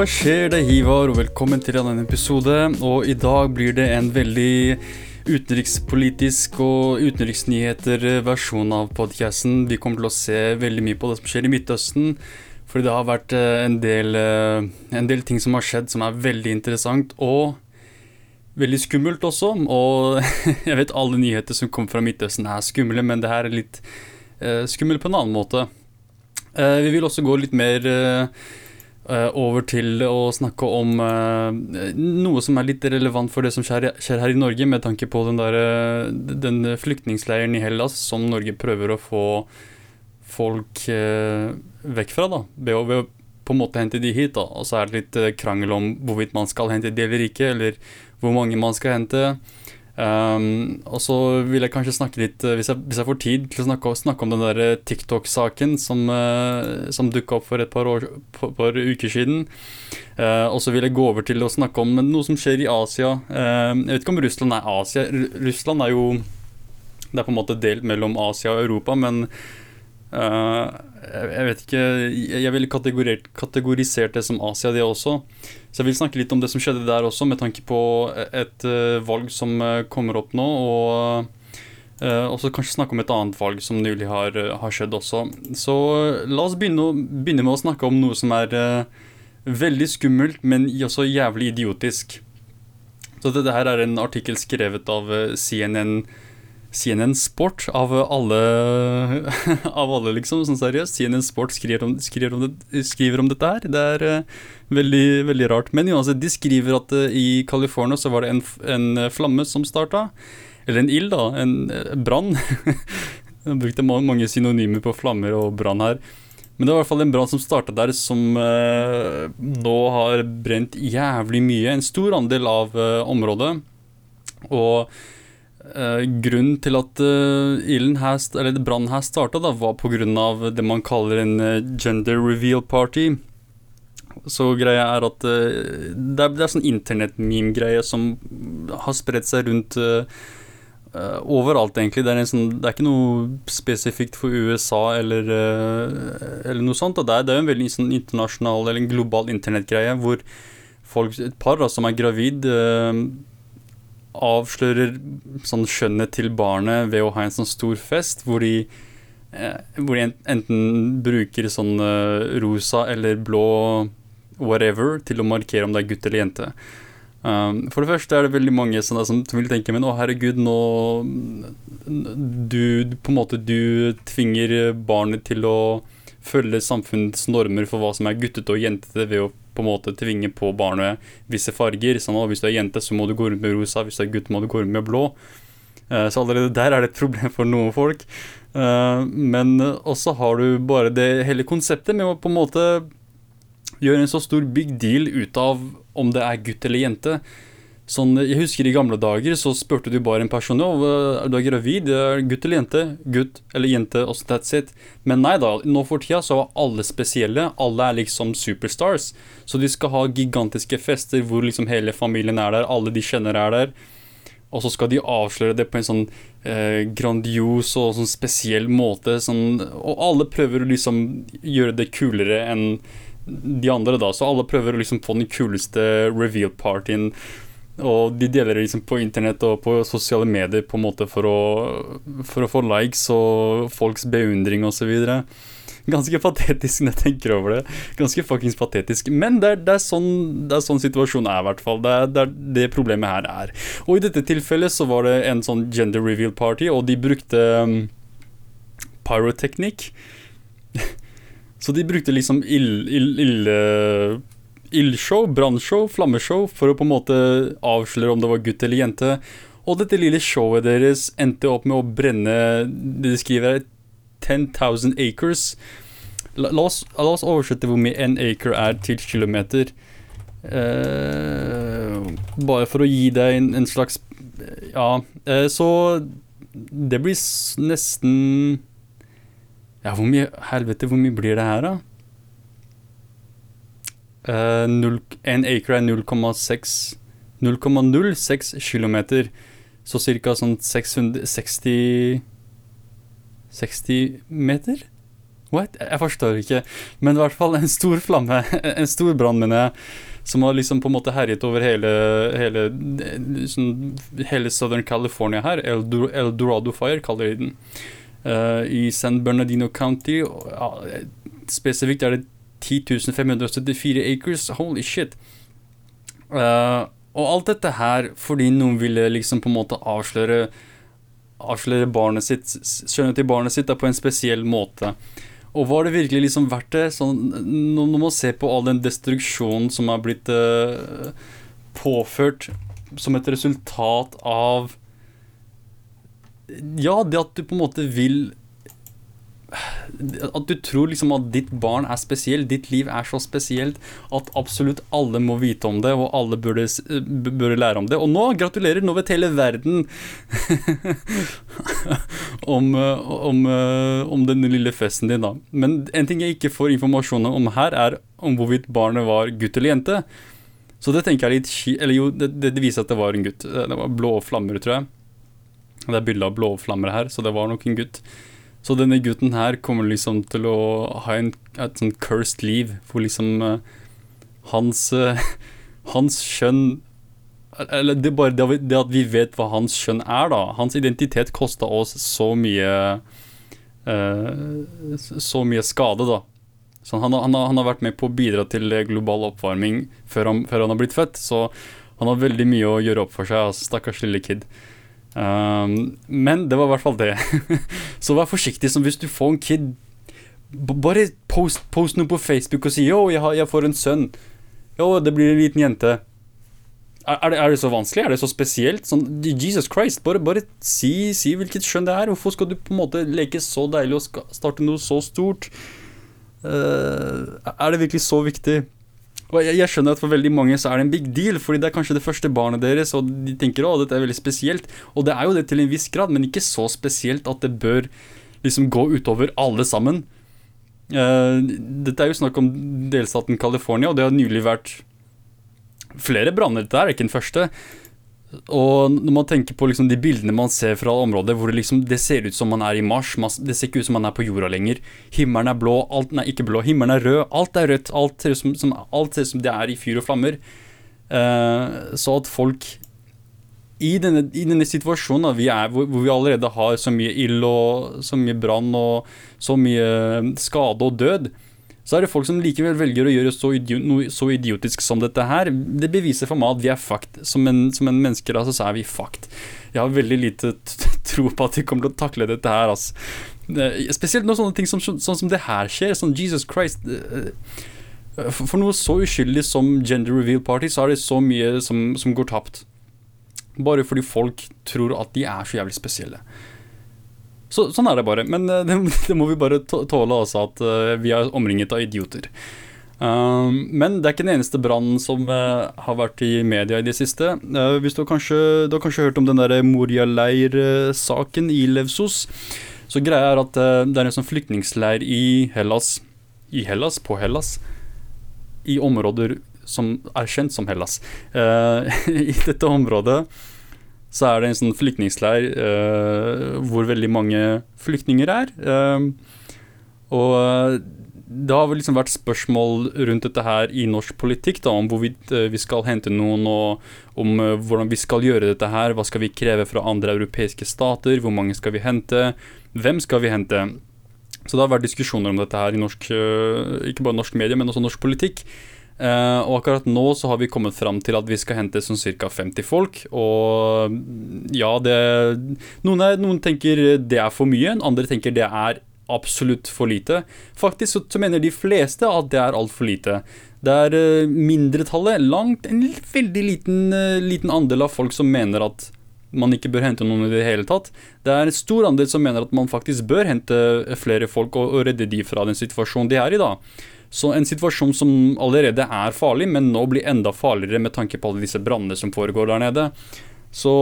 Hva skjer? Det Hivar, og velkommen til en episode. Og i dag blir det en veldig utenrikspolitisk og utenriksnyheter-versjon av podcasten. Vi kommer til å se veldig mye på det som skjer i Midtøsten. Fordi det har vært eh, en del, eh, en del ting som har skjedd som er veldig interessant. Og veldig skummelt også. Og jeg vet alle nyheter som kommer fra Midtøsten er skumle, men det her er litt uh, skummelt på en annen måte. Vi vil også gå litt mer over til å snakke om noe som er litt relevant for det som skjer, her i Norge, med tanke på den, der, den flyktningleiren i Hellas som Norge prøver å få folk vekk fra, da, ved å på en måte hente de hit. da, Og så er det litt krangel om hvorvidt man skal hente de eller ikke, eller hvor mange man skal hente. Um, og så vil jeg kanskje snakke litt, eh, hvis jeg, hvis jeg får tid, til å snakke, snakke om den der eh, TikTok-saken som, uh, som dukka opp for et par, år, par, uker siden. Uh, og så vil jeg gå over til å snakke om noe som skjer i Asia. Uh, jeg vet ikke om Russland er Asia. Russland er jo Det er på en måte delt mellom Asia og Europa, men jeg vet ikke Jeg ville kategorisert det som Asia, det også. Så jeg vil snakke litt om det som skjedde der også, med tanke på et uh, valg som uh, kommer opp nå. Og også kanskje snakke om et annet valg som nylig har, har skjedd også. Så la oss begynne, begynne, med å snakke om noe som er veldig skummelt, men også jævlig idiotisk. Så dette her er en artikkel skrevet av CNN. CNN Sport av alle, av alle liksom, sånn seriøst. CNN Sport skriver om, skriver om, det, skriver om dette her. Det er uh, veldig, veldig rart. Men jo, altså, de skriver at uh, i California så var det en, en flamme som starta. Eller en ild, da. En uh, brann. Jeg brukte mange synonymer på flammer og brann her. Men det var i hvert fall en brann som starta der, som nå har brent jævlig mye. En stor andel av området. Og Uh, grunnen til at uh, brannen her starta, var pga. det man kaller en uh, gender reveal party. Så greia er at uh, det, er, det er sånn internett-meme-greie som har spredt seg rundt overalt, egentlig. Det er, sånn, det er, ikke noe spesifikt for USA eller, eller noe sånt. Det er, det er, en veldig sånn internasjonal eller en global internettgreie hvor folk, et par da, som er gravid avslører sånn skjønnhet til barnet ved å ha en sånn stor fest hvor de, eh, hvor de enten bruker sånn eh, rosa eller blå whatever til å markere om det er gutt eller jente. Um, for det første er det veldig mange som, vil tenke Men å herregud, nå du, På en måte du tvinger barnet til å følge samfunnets normer for hva som er guttete og jentete ved å på en måte tvinge på barnet visse farger. Sånn at hvis du er jente, så må du gå rundt med rosa, hvis du er gutt, må du gå rundt med blå. Uh, så allerede der er det et problem for noen folk. Uh, men også har du bare det hele konseptet med å på en måte gjøre en så stor big deal ut av om det er gutt eller jente. Sånn, jeg husker I gamle dager så spurte du bare en person om du er gravid, gutt eller jente, gutt eller jente, og that's it. Men nei da, nå for tida så er alle spesielle. Alle er liksom superstars. Så de skal ha gigantiske fester hvor liksom hele familien er der, alle de kjenner er der. Og så skal de avsløre det på en sånn eh, grandios og sånn spesiell måte. Sånn, og alle prøver å liksom gjøre det kulere enn de andre, da. Så alle prøver å liksom få den kuleste reveal-partyen. Og de deler det liksom på internett og på sosiale medier på en måte for å, for å få likes og folks beundring osv. Ganske patetisk når jeg tenker over det. Ganske fuckings patetisk. Men det er, det er, sånn, det er sånn, situasjonen er, i hvert fall. Det er, det er det problemet her er. Og i dette tilfellet så var det en sånn gender reveal party, og de brukte um, pyroteknikk. så de brukte liksom ille... Ill, ild ildshow, brannshow, flammeshow, for å på en måte avsløre om det var gutt eller jente. Og dette lille showet deres endte opp med å brenne det de skriver her, 10,000 acres. La, oss, la, oss, oversette hvor mye en acre er til kilometer. Uh, bare for å gi deg en, en slags Ja, uh, så det blir nesten Ja, hvor mye Helvete, hvor mye blir det her, da? Uh, 0, en acre er 0,6 0,06 km. Så ca. sånn 660 60 meter? What? Jeg forstår ikke. Men i hvert fall en stor flamme, en stor brann, mener jeg, som har liksom på en måte herjet over hele, hele, sånn, hele Southern California her. El Dorado Fire kaller de den. Uh, I San Bernardino County. Uh, spesifikt er det 10.574 acres. Holy shit. Uh, og alt dette her fordi noen ville liksom på en måte avsløre Avsløre barnet sitt, skjønnet til barnet sitt da, på en spesiell måte. Og var det virkelig liksom verdt det? Sånn, når man ser på all den destruksjonen som er blitt uh, påført som et resultat av Ja, det at du på en måte vil at du tror liksom at ditt barn er spesielt, ditt liv er så spesielt at absolutt alle må vite om det, og alle burde, burde lære om det. Og nå, gratulerer, nå vet hele verden om, om, om den lille festen din, da. Men en ting jeg ikke får informasjon om her, er om hvorvidt barnet var gutt eller jente. Så det tenker jeg litt Eller jo, det, det viser at det var en gutt. Det var blå flammer, tror jeg. Det er bilde av blå flammer her, så det var nok en gutt. Så denne gutten her kommer liksom til å ha en, et sånn cursed liv, hvor liksom uh, hans, uh, hans kjønn Eller det bare det, det, at vi vet hva hans kjønn er, da. Hans identitet kosta oss så mye uh, Så mye skade, da. Så han, han, han, har vært med på å bidra til global oppvarming før han, før han har blitt født. Så han har veldig mye å gjøre opp for seg, altså, stakkars lille kid. Um, men det var i hvert fall det. så vær forsiktig som hvis du får en kid. Bare post, post noe på Facebook og si 'yo, jeg, jeg får en sønn'. Jo, det blir en liten jente. Er, det, er, det, så vanskelig? Er det så spesielt? Sånn, Jesus Christ, bare, bare si, si, hvilket skjønn det er. Hvorfor skal du på en måte leke så deilig og starte noe så stort? Uh, er det virkelig så viktig? Jeg, jeg, skjønner at for veldig mange så er det en big deal, fordi det er kanskje det første barnet deres, og de tenker å, dette er veldig spesielt. Og det er jo det til en viss grad, men ikke så spesielt at det bør liksom gå utover alle sammen. Uh, dette er jo snakk om delstaten California, og det har nylig vært flere branner. Dette er ikke den første. Og når man tenker på liksom de bildene man ser fra området hvor det, liksom, det ser ut som man er i Mars, det ser ikke ut som man er på jorda lenger. Himmelen er blå, alt, nei, ikke blå, himmelen er rød, alt er rødt. Alt ser ut som, som, som det er i fyr og flammer. Uh, så at folk i denne, i denne situasjonen vi er, hvor, hvor, vi allerede har så mye ild og så mye brann og så mye skade og død, så er det folk som likevel velger å gjøre så idiot, noe så idiotisk som dette her. Det beviser for meg at vi er fucked. Som en, som en menneskerase så er vi fucked. Jeg har veldig lite tro på at de kommer til å takle dette her, altså. Spesielt når sånne ting som, sånn som det her skjer. Sånn Jesus Christ. Eh, eh, for noe så uskyldig som gender reveal party, så er det så mye som, som går tapt. Bare fordi folk tror at de er så jævlig spesielle. Så, sånn er det bare. Men uh, det, det, må vi bare tåle også, at uh, vi er omringet av idioter. Um, men det er ikke den eneste brannen som uh, har vært i media i det siste. hvis du har, kanskje, du har kanskje hørt om den der Moria-leir-saken i Levsos. Så greia er at det er en sånn flyktningsleir i Hellas. I Hellas? På Hellas? I områder som er kjent som Hellas. I dette området så er det en sånn flyktningleir uh, hvor veldig mange flyktninger er. Uh, og det har liksom vært spørsmål rundt dette her i norsk politikk, da, om hvorvidt uh, vi skal hente noen, og om hvordan vi skal gjøre dette her. Hva skal vi kreve fra andre europeiske stater? Hvor mange skal vi hente? Hvem skal vi hente? Så det har vært diskusjoner om dette her i norsk, ikke bare norsk media, men også norsk politikk. Uh, og akkurat nå så har vi kommet fram til at vi skal hente sånn ca. 50 folk. Og ja, det noen, er, noen, tenker det er for mye, andre tenker det er absolutt for lite. Faktisk så, så mener de fleste at det er altfor lite. Det er uh, mindretallet, langt, en veldig liten, uh, liten andel av folk som mener at man ikke bør hente noen i det hele tatt. Det er en stor andel som mener at man faktisk bør hente flere folk og, og redde de fra den situasjonen de er i da. Så en situasjon som allerede er farlig, men nå blir enda farligere med tanke på alle disse brannene som foregår der nede. Så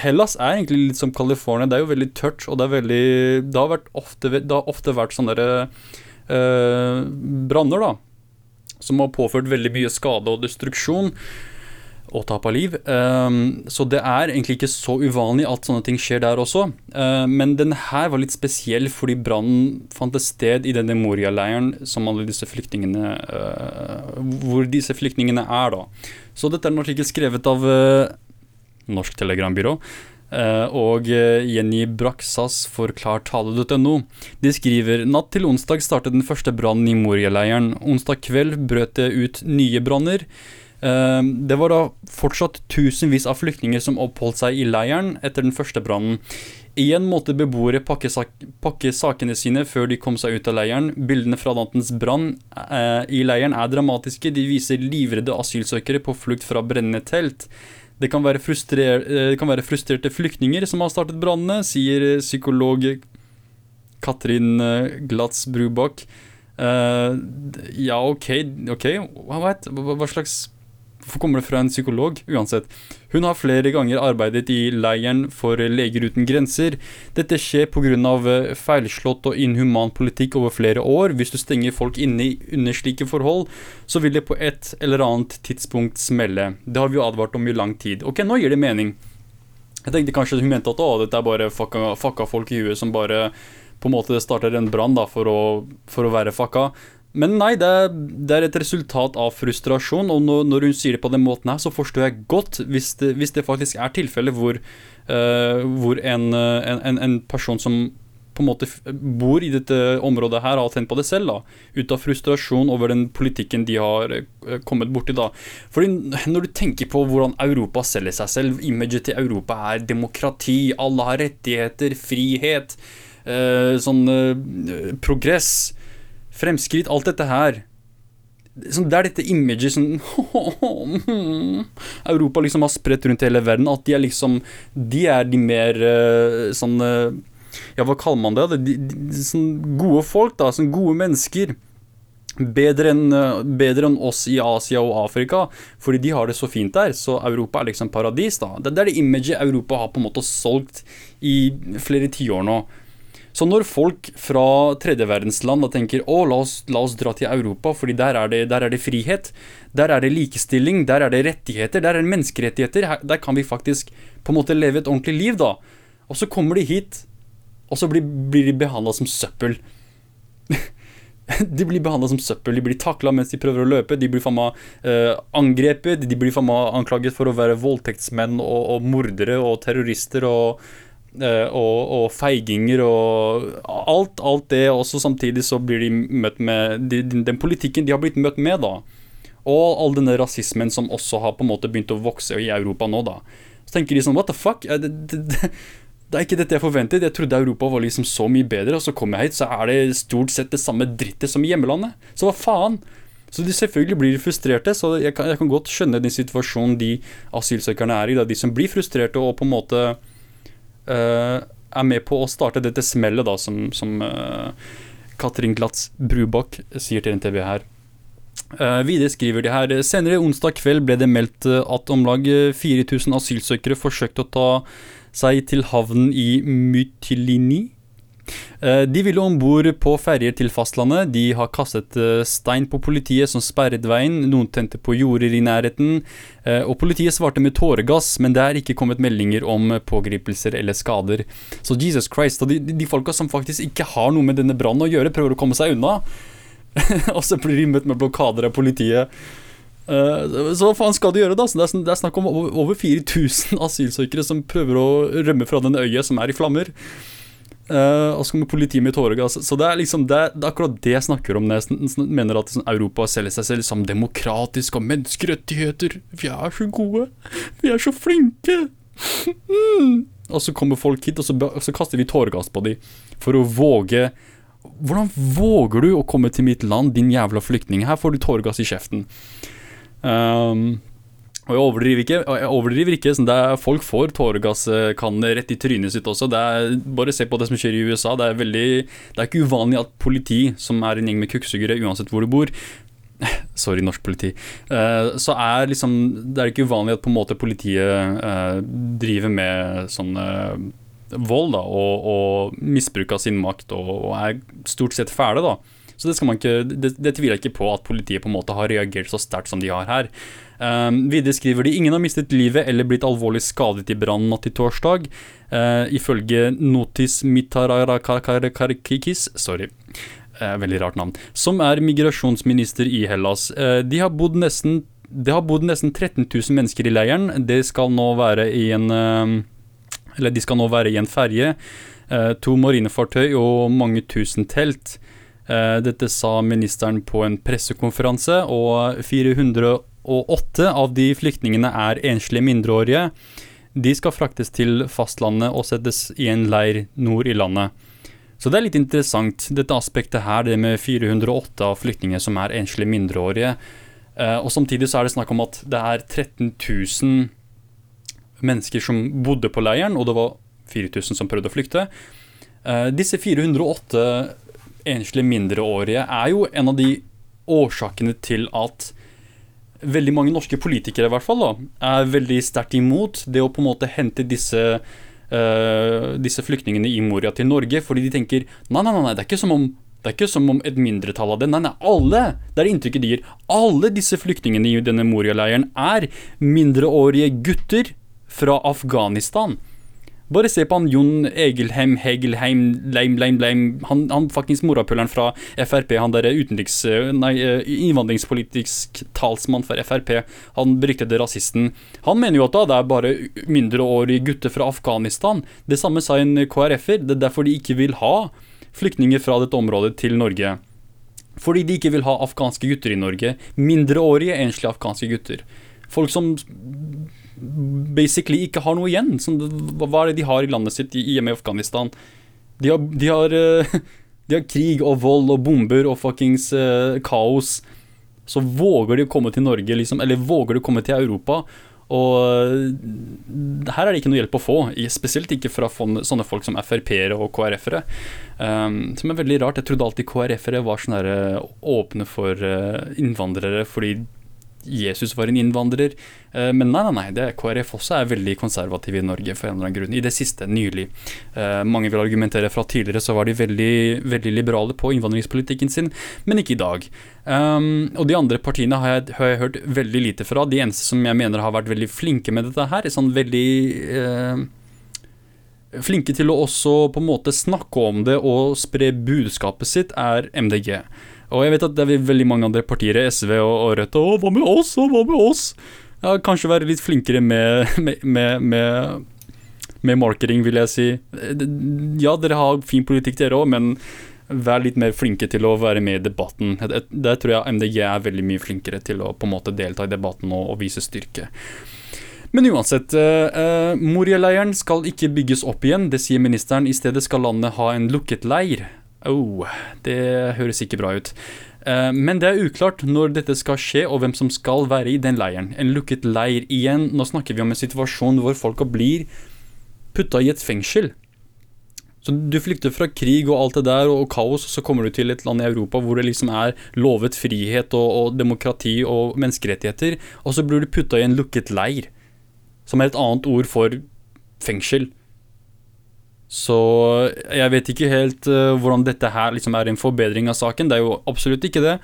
Hellas er egentlig litt som California. Det er jo veldig tørt, og det veldig Det har, ofte, det har ofte vært sånne eh, branner, da. Som har påført veldig mye skade og destruksjon. Og tap av liv. Um, så det er egentlig ikke så uvanlig at sånne ting skjer der også. Uh, men den her var litt spesiell fordi brannen fant et sted i denne Moria-leiren som alle disse flyktningene uh, Hvor disse flyktningene er, da. Så dette er en artikkel skrevet av uh, Norsk Telegrambyrå. Uh, og Jenny Braksas for klartale.no. De skriver natt til onsdag startet den første brannen i Moria-leiren. Onsdag kveld brøt det ut nye branner. Ehm, det var da fortsatt tusenvis av flyktninger som oppholdt seg i leiren etter den første brannen. Igjen måtte beboere pakke, sak pakke, sakene sine før de kom seg ut av leiren. Bildene fra nattens brann eh, i leiren er dramatiske. De viser livredde asylsøkere på flukt fra brennende telt. Det kan, være eh, det kan være frustrerte flyktninger som har startet brannene, sier psykolog Katrin eh, Glatz Brubakk. Uh, ja, OK, ok, hva, hva, slags Hvorfor kommer det fra en psykolog? Uansett. Hun har flere ganger arbeidet i leiren for Leger uten grenser. Dette skjer pga. Eh, feilslått og inhuman politikk over flere år. Hvis du stenger folk inne under slike forhold, så vil det på et eller annet tidspunkt smelle. Det har vi jo advart om i lang tid. Ok, nå gir det mening. Jeg tenkte kanskje hun mente at å, dette er bare fucka, fucka folk i huet som bare på en måte starter en brann for, for, å være fucka. Men nei, det er, det er, et resultat av frustrasjon, og når, når, hun sier det på den måten her, så forstår jeg godt hvis det, hvis det faktisk er tilfellet hvor, uh, hvor en, en, en, person som på en måte bor i dette området her, har tent på det selv, da, ut av frustrasjon over den politikken de har uh, kommet borti. da. Fordi Når du tenker på hvordan Europa selger seg selv, imaget til Europa er demokrati, alle har rettigheter, frihet, uh, sånn progress fremskritt, alt dette her sånn, Det er dette imaget som Europa liksom har spredt rundt hele verden. At de er liksom De er de mer uh, sånn uh, Ja, hva kaller man det? De, de, de, sånn gode folk, da. Sånn gode mennesker. Bedre enn, uh, bedre enn oss i Asia og Afrika, fordi de har det så fint der. Så Europa er liksom paradis, da. Det er det imaget Europa har på en måte solgt i flere tiår nå. Så når folk fra tredjeverdensland tenker å, la oss, la oss, dra til Europa, fordi der er, det, der er, det, frihet, der er det likestilling, der er det rettigheter, der er det menneskerettigheter, der kan vi faktisk på en måte leve et ordentlig liv, da. Og så kommer de hit, og så blir, blir de behandla som søppel. de blir behandla som søppel, de blir takla mens de prøver å løpe, de blir faen meg uh, angrepet, de blir faen meg anklaget for å være voldtektsmenn og, og mordere og terrorister og Eh, og, og, feiginger og alt, alt det. Også samtidig så blir de møtt med de, den politikken de har blitt møtt med, da. Og all denne rasismen som også har på en måte begynt å vokse i Europa nå, da. Så tenker de sånn What the fuck? Det, det, det, det er ikke dette jeg forventet. Jeg trodde Europa var liksom så mye bedre, og så kommer jeg hit, så er det stort sett det samme drittet som i hjemmelandet. Så hva faen? Så de selvfølgelig blir frustrerte, så jeg kan, jeg kan godt skjønne den situasjonen de asylsøkerne er i. Da. De som blir frustrerte og på en måte er med på å starte dette smellet, da, som, som uh, Katrin Glatz Brubakk sier til NTV her. Uh, videre skriver de her Senere onsdag kveld ble det meldt at om lag 4000 asylsøkere forsøkte å ta seg til havnen i Mytilini Eh, de ville om bord på ferjer til fastlandet. De har kastet eh, stein på politiet som sperret veien. Noen tente på jorder i nærheten. Eh, og politiet svarte med tåregass, men det er ikke kommet meldinger om pågripelser eller skader. Så Jesus Christ, de, de folka som faktisk ikke har noe med denne brannen å gjøre, prøver å komme seg unna. og så blir de møtt med blokader av politiet. så hva faen skal de gjøre, da? Så det, er, snakk om over 4000 asylsøkere som prøver å rømme fra den øya som er i flammer. Uh, og så kommer politiet med tåregass. Så det er liksom det, det, er akkurat det jeg snakker om jeg mener at sånn, Europa selger seg selv som demokratisk og menneskerettigheter. Vi er så gode. Vi er så flinke. Mm. Og så kommer folk hit, og så, og så kaster vi tåregass på dem for å våge Hvordan våger du å komme til mitt land, din jævla flyktning? Her får du tåregass i kjeften. Um, og jeg overdriver ikke. Jeg overdriver ikke sånn er, folk får tåregasskanner rett i trynet sitt også. Er, bare se på det som skjer i USA. Det er, veldig, det er ikke uvanlig at politi, som er en gjeng med kukksugere uansett hvor du bor Sorry, norsk politi. Uh, så er liksom Det er ikke uvanlig at på en måte politiet uh, driver med sånn uh, vold da, og, og misbruk av sin makt og, og, er stort sett fæle. da Så det, skal man ikke, det, det tviler jeg ikke på at politiet på en måte har reagert så sterkt som de har her. Um, videre skriver de ingen har mistet livet eller blitt alvorlig skadet i brannen natt til torsdag. Uh, ifølge Notis Mitararakarikis Sorry. Uh, veldig rart navn. Som er migrasjonsminister i Hellas. Uh, de har bodd nesten det har bodd nesten 13 000 mennesker i leiren. Det skal nå være i en Eller de skal nå være i en ferje. To marinefartøy og mange tusen telt. Dette sa ministeren på en pressekonferanse, og 400 og åtte av de flyktningene er enslige mindreårige. De skal fraktes til fastlandet og settes i en leir nord i landet. Så det er litt interessant, dette aspektet her, det med 408 av flyktninger som er enslige mindreårige. Eh, og samtidig så er det snakk om at det er 13 000 mennesker som bodde på leiren, og det var 4000 som prøvde å flykte. Eh, disse 408 enslige mindreårige er jo en av de årsakene til at veldig mange norske politikere i hvert fall da, er veldig sterkt imot det å på en måte hente disse, uh, disse flyktningene i Moria til Norge, fordi de tenker nei, nei, nei, det er ikke som om det er ikke som om et mindretall av det. Nei, nei, alle! Det er inntrykket de gir. Alle disse flyktningene i denne Moria-leiren er mindreårige gutter fra Afghanistan. Bare se på han Jon Egelheim, Hegelheim, Leim, Leim, Leim Han, han faktisk morapuleren fra Frp, han derre utenriks... Nei, eh, innvandringspolitisk talsmann for Frp. Han beryktede rasisten. Han mener jo at da det er bare mindreårige gutter fra Afghanistan. Det samme sa en KrF-er. Det er derfor de ikke vil ha flyktninger fra dette området til Norge. Fordi de ikke vil ha afghanske gutter i Norge. Mindreårige enslige afghanske gutter. Folk som basically ikke har noe igjen. Som, hva er det de har i landet sitt hjemme i Afghanistan? De har, de har, uh, de har krig og vold og bomber og fuckings uh, kaos. Så våger de å komme til Norge, liksom, eller våger de å komme til Europa. Og uh, her er det ikke noe hjelp å få, spesielt ikke fra sånne folk som Frp-ere og KrF-ere. Um, som er veldig rart. Jeg trodde alltid KrF-ere var sånn åpne for innvandrere fordi Jesus var en innvandrer. Eh, men nei, nei, nei, det KrF også er veldig konservative i Norge for en eller annen grunn. I det siste, nylig. Eh, mange vil argumentere fra tidligere så var de veldig, veldig liberale på innvandringspolitikken sin, men ikke i dag. Um, og de andre partiene har jeg, har jeg, hørt veldig lite fra. De eneste som jeg mener har vært veldig flinke med dette her, er sånn veldig uh, Flinke til å også på en måte snakke om det og spre budskapet sitt, er MDG. Og jeg vet at det er veldig mange andre partier, SV og, og Rødt, og hva med oss, og hva med oss? Ja, kanskje være litt flinkere med, med, med, med, med marketing, vil jeg si. Ja, dere har fin politikk dere òg, men vær litt mer flinke til å være med i debatten. Der tror jeg MDG er veldig mye flinkere til å på en måte delta i debatten og, og vise styrke. Men uansett, uh, Moria-leiren skal ikke bygges opp igjen, det sier ministeren. I stedet skal landet ha en lukket leir. Oh, det høres ikke bra ut. Uh, men det er uklart når dette skal skje, og hvem som skal være i den leiren. En lukket leir igjen. Nå snakker vi om en situasjon hvor folka blir putta i et fengsel. Så Du flykter fra krig og alt det der og, kaos, og så kommer du til et land i Europa hvor det liksom er lovet frihet og, og demokrati og menneskerettigheter, og så blir du putta i en lukket leir. Som er et annet ord for fengsel. Så jeg vet ikke helt uh, hvordan dette her liksom er en forbedring av saken. Det er jo absolutt ikke det.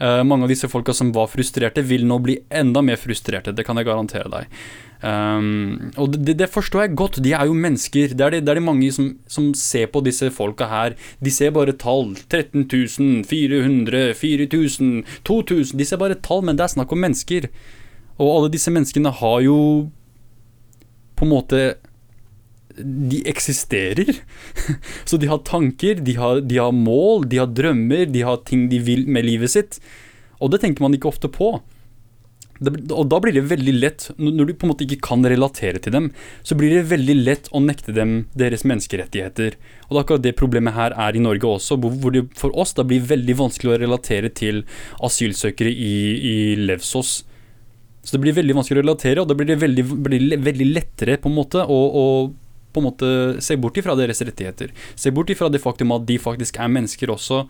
Uh, mange av disse folka som var frustrerte, vil nå bli enda mer frustrerte. Det kan jeg garantere deg. Um, og det, det, forstår jeg godt. De er jo mennesker. Det er det, det er de mange som, som, ser på disse folka her. De ser bare tall. 13 000, 400, 4000, 2000. De ser bare tall, men det er snakk om mennesker. Og alle disse menneskene har jo på en måte de eksisterer. Så de har tanker, de har, de har, mål, de har drømmer, de har ting de vil med livet sitt. Og det tenker man ikke ofte på. Det, og da blir det veldig lett, når du på en måte ikke kan relatere til dem, så blir det veldig lett å nekte dem deres menneskerettigheter. Og det er akkurat det problemet her er i Norge også, hvor det for oss da blir veldig vanskelig å relatere til asylsøkere i, i Levsos. Så det blir veldig vanskelig å relatere, og da blir det veldig, veldig lettere på en måte å, å på en måte se bort ifra deres rettigheter. Se bort ifra det faktum at de faktisk er mennesker også,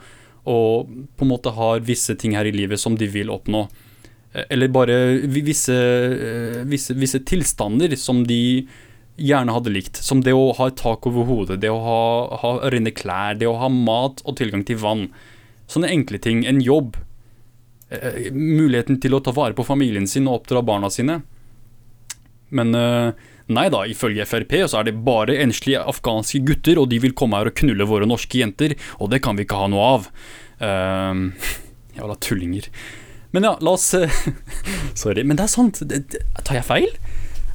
og på en måte har visse ting her i livet som de vil oppnå. Eh, eller bare visse, eh, visse, visse tilstander som de gjerne hadde likt. Som det å ha et tak over hodet, det å ha, ha rene klær, det å ha mat og tilgang til vann. Sånne enkle ting. En jobb. Eh, muligheten til å ta vare på familien sin og oppdra barna sine. Men eh, nei da, ifølge Frp så er det bare enslige afghanske gutter, og de vil komme her og knulle våre norske jenter, og det kan vi ikke ha noe av. Uh, Jævla tullinger. Men ja, la oss Sorry, men det er sant. Tar jeg feil?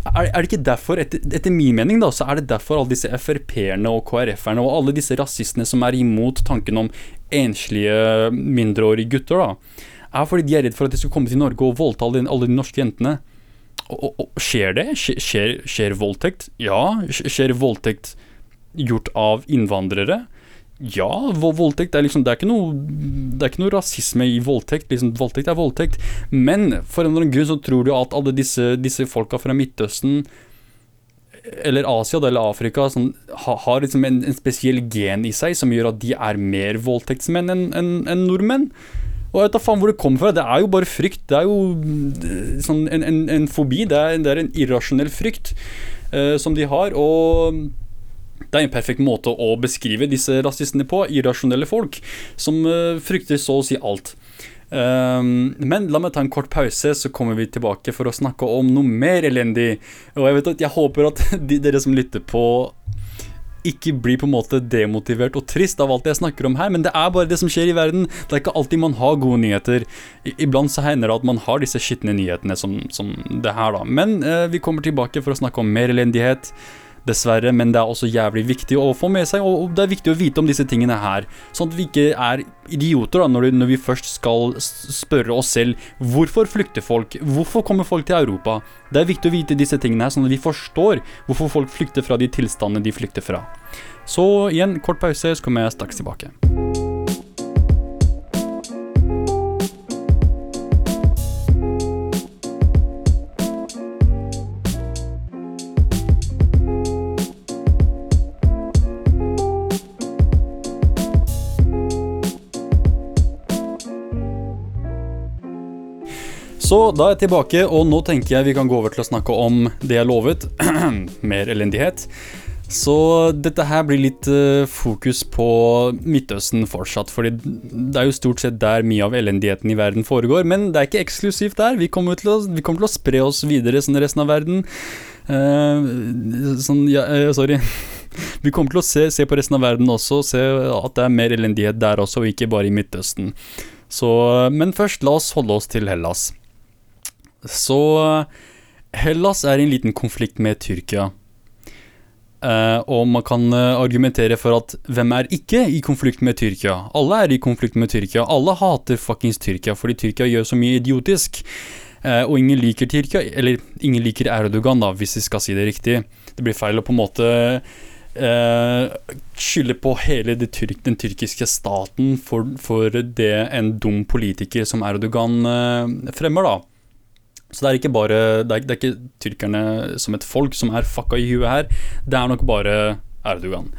Er, er, det ikke derfor, etter, etter, min mening, da, så er det derfor alle disse Frp-erne og KrF-erne og alle disse rasistene som er imot tanken om enslige mindreårige gutter, da, er fordi de er redd for at de skal komme til Norge og voldta alle de norske jentene. Og, og, skjer det? Skjer, skjer voldtekt? Ja. Skjer voldtekt gjort av innvandrere? Ja, voldtekt er liksom Det er ikke noe, det er ikke noe rasisme i voldtekt. Liksom, voldtekt er voldtekt. Men for en eller annen grunn så tror du at alle disse, disse folka fra Midtøsten eller Asia eller Afrika sånn, har liksom en, en, spesiell gen i seg som gjør at de er mer voldtektsmenn enn en, en nordmenn. Og jeg vet da faen hvor det kommer fra. Det er jo bare frykt. Det er jo sånn en, en, en fobi. Det er, det er, en irrasjonell frykt uh, som de har. Og det er en perfekt måte å beskrive disse rasistene på. Irrasjonelle folk som uh, frykter så å si alt. Um, men la meg ta en kort pause, så kommer vi tilbake for å snakke om noe mer elendig. Og jeg vet at jeg håper at de, dere som lytter på, ikke blir på en måte demotivert og trist av alt jeg snakker om her, men det er bare det som skjer i verden. Det er ikke alltid man har gode nyheter. Iblant så hender det at man har disse skitne nyhetene som, som det her, da. Men eh, vi kommer tilbake for å snakke om mer elendighet dessverre, men det er også jævlig viktig å få med seg, og det er viktig å vite om disse tingene her, sånn at vi ikke er idioter da, når, vi først skal spørre oss selv hvorfor flykter folk, hvorfor kommer folk til Europa? Det er viktig å vite disse tingene her, sånn at vi forstår hvorfor folk flykter fra de tilstandene de flykter fra. Så igjen, kort pause, så kommer jeg straks tilbake. Så da er jeg tilbake, og nå tenker jeg vi kan gå over til å snakke om det jeg lovet. Mer elendighet. Så dette her blir litt uh, fokus på Midtøsten fortsatt. fordi det er jo stort sett der mye av elendigheten i verden foregår. Men det er ikke eksklusivt der. Vi kommer til å, kommer til å spre oss videre sånn resten av verden. Uh, sånn, ja, uh, sorry. Vi kommer til å se, se, på resten av verden også, se at det er mer elendighet der også, og ikke bare i Midtøsten. Så, men først, la oss holde oss til Hellas. Så Hellas er i en liten konflikt med Tyrkia. Uh, og man kan uh, argumentere for at hvem er ikke i konflikt med Tyrkia? Alle er i konflikt med Tyrkia. Alle hater fuckings Tyrkia fordi Tyrkia gjør så mye idiotisk. Uh, og ingen liker Tyrkia, eller ingen liker Erdogan, da, hvis vi skal si det riktig. Det blir feil å på en måte skylde på hele tyrk, den tyrkiske staten for, for, det en dum politiker som Erdogan fremmer, da. Så det er ikke bare det er, det er, ikke tyrkerne som et folk som er fucka i huet her. Det er nok bare Erdogan.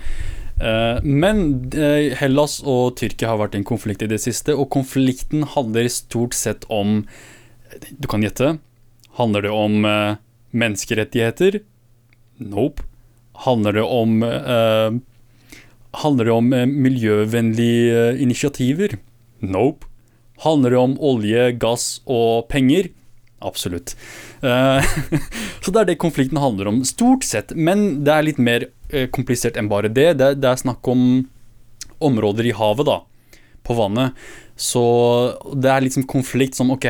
Uh, men uh, Hellas og Tyrkia har vært i en konflikt i det siste, og konflikten handler stort sett om Du kan gjette. Handler det om uh, menneskerettigheter? Nope. Handler det om Handler det om miljøvennlige initiativer? Nope. Handler det om olje, gass og penger? Absolutt. Uh, så det er det konflikten handler om, stort sett. Men det er litt mer uh, komplisert enn bare det. det. det. er snakk om områder i havet, da. På vannet. Så det er liksom konflikt som Ok,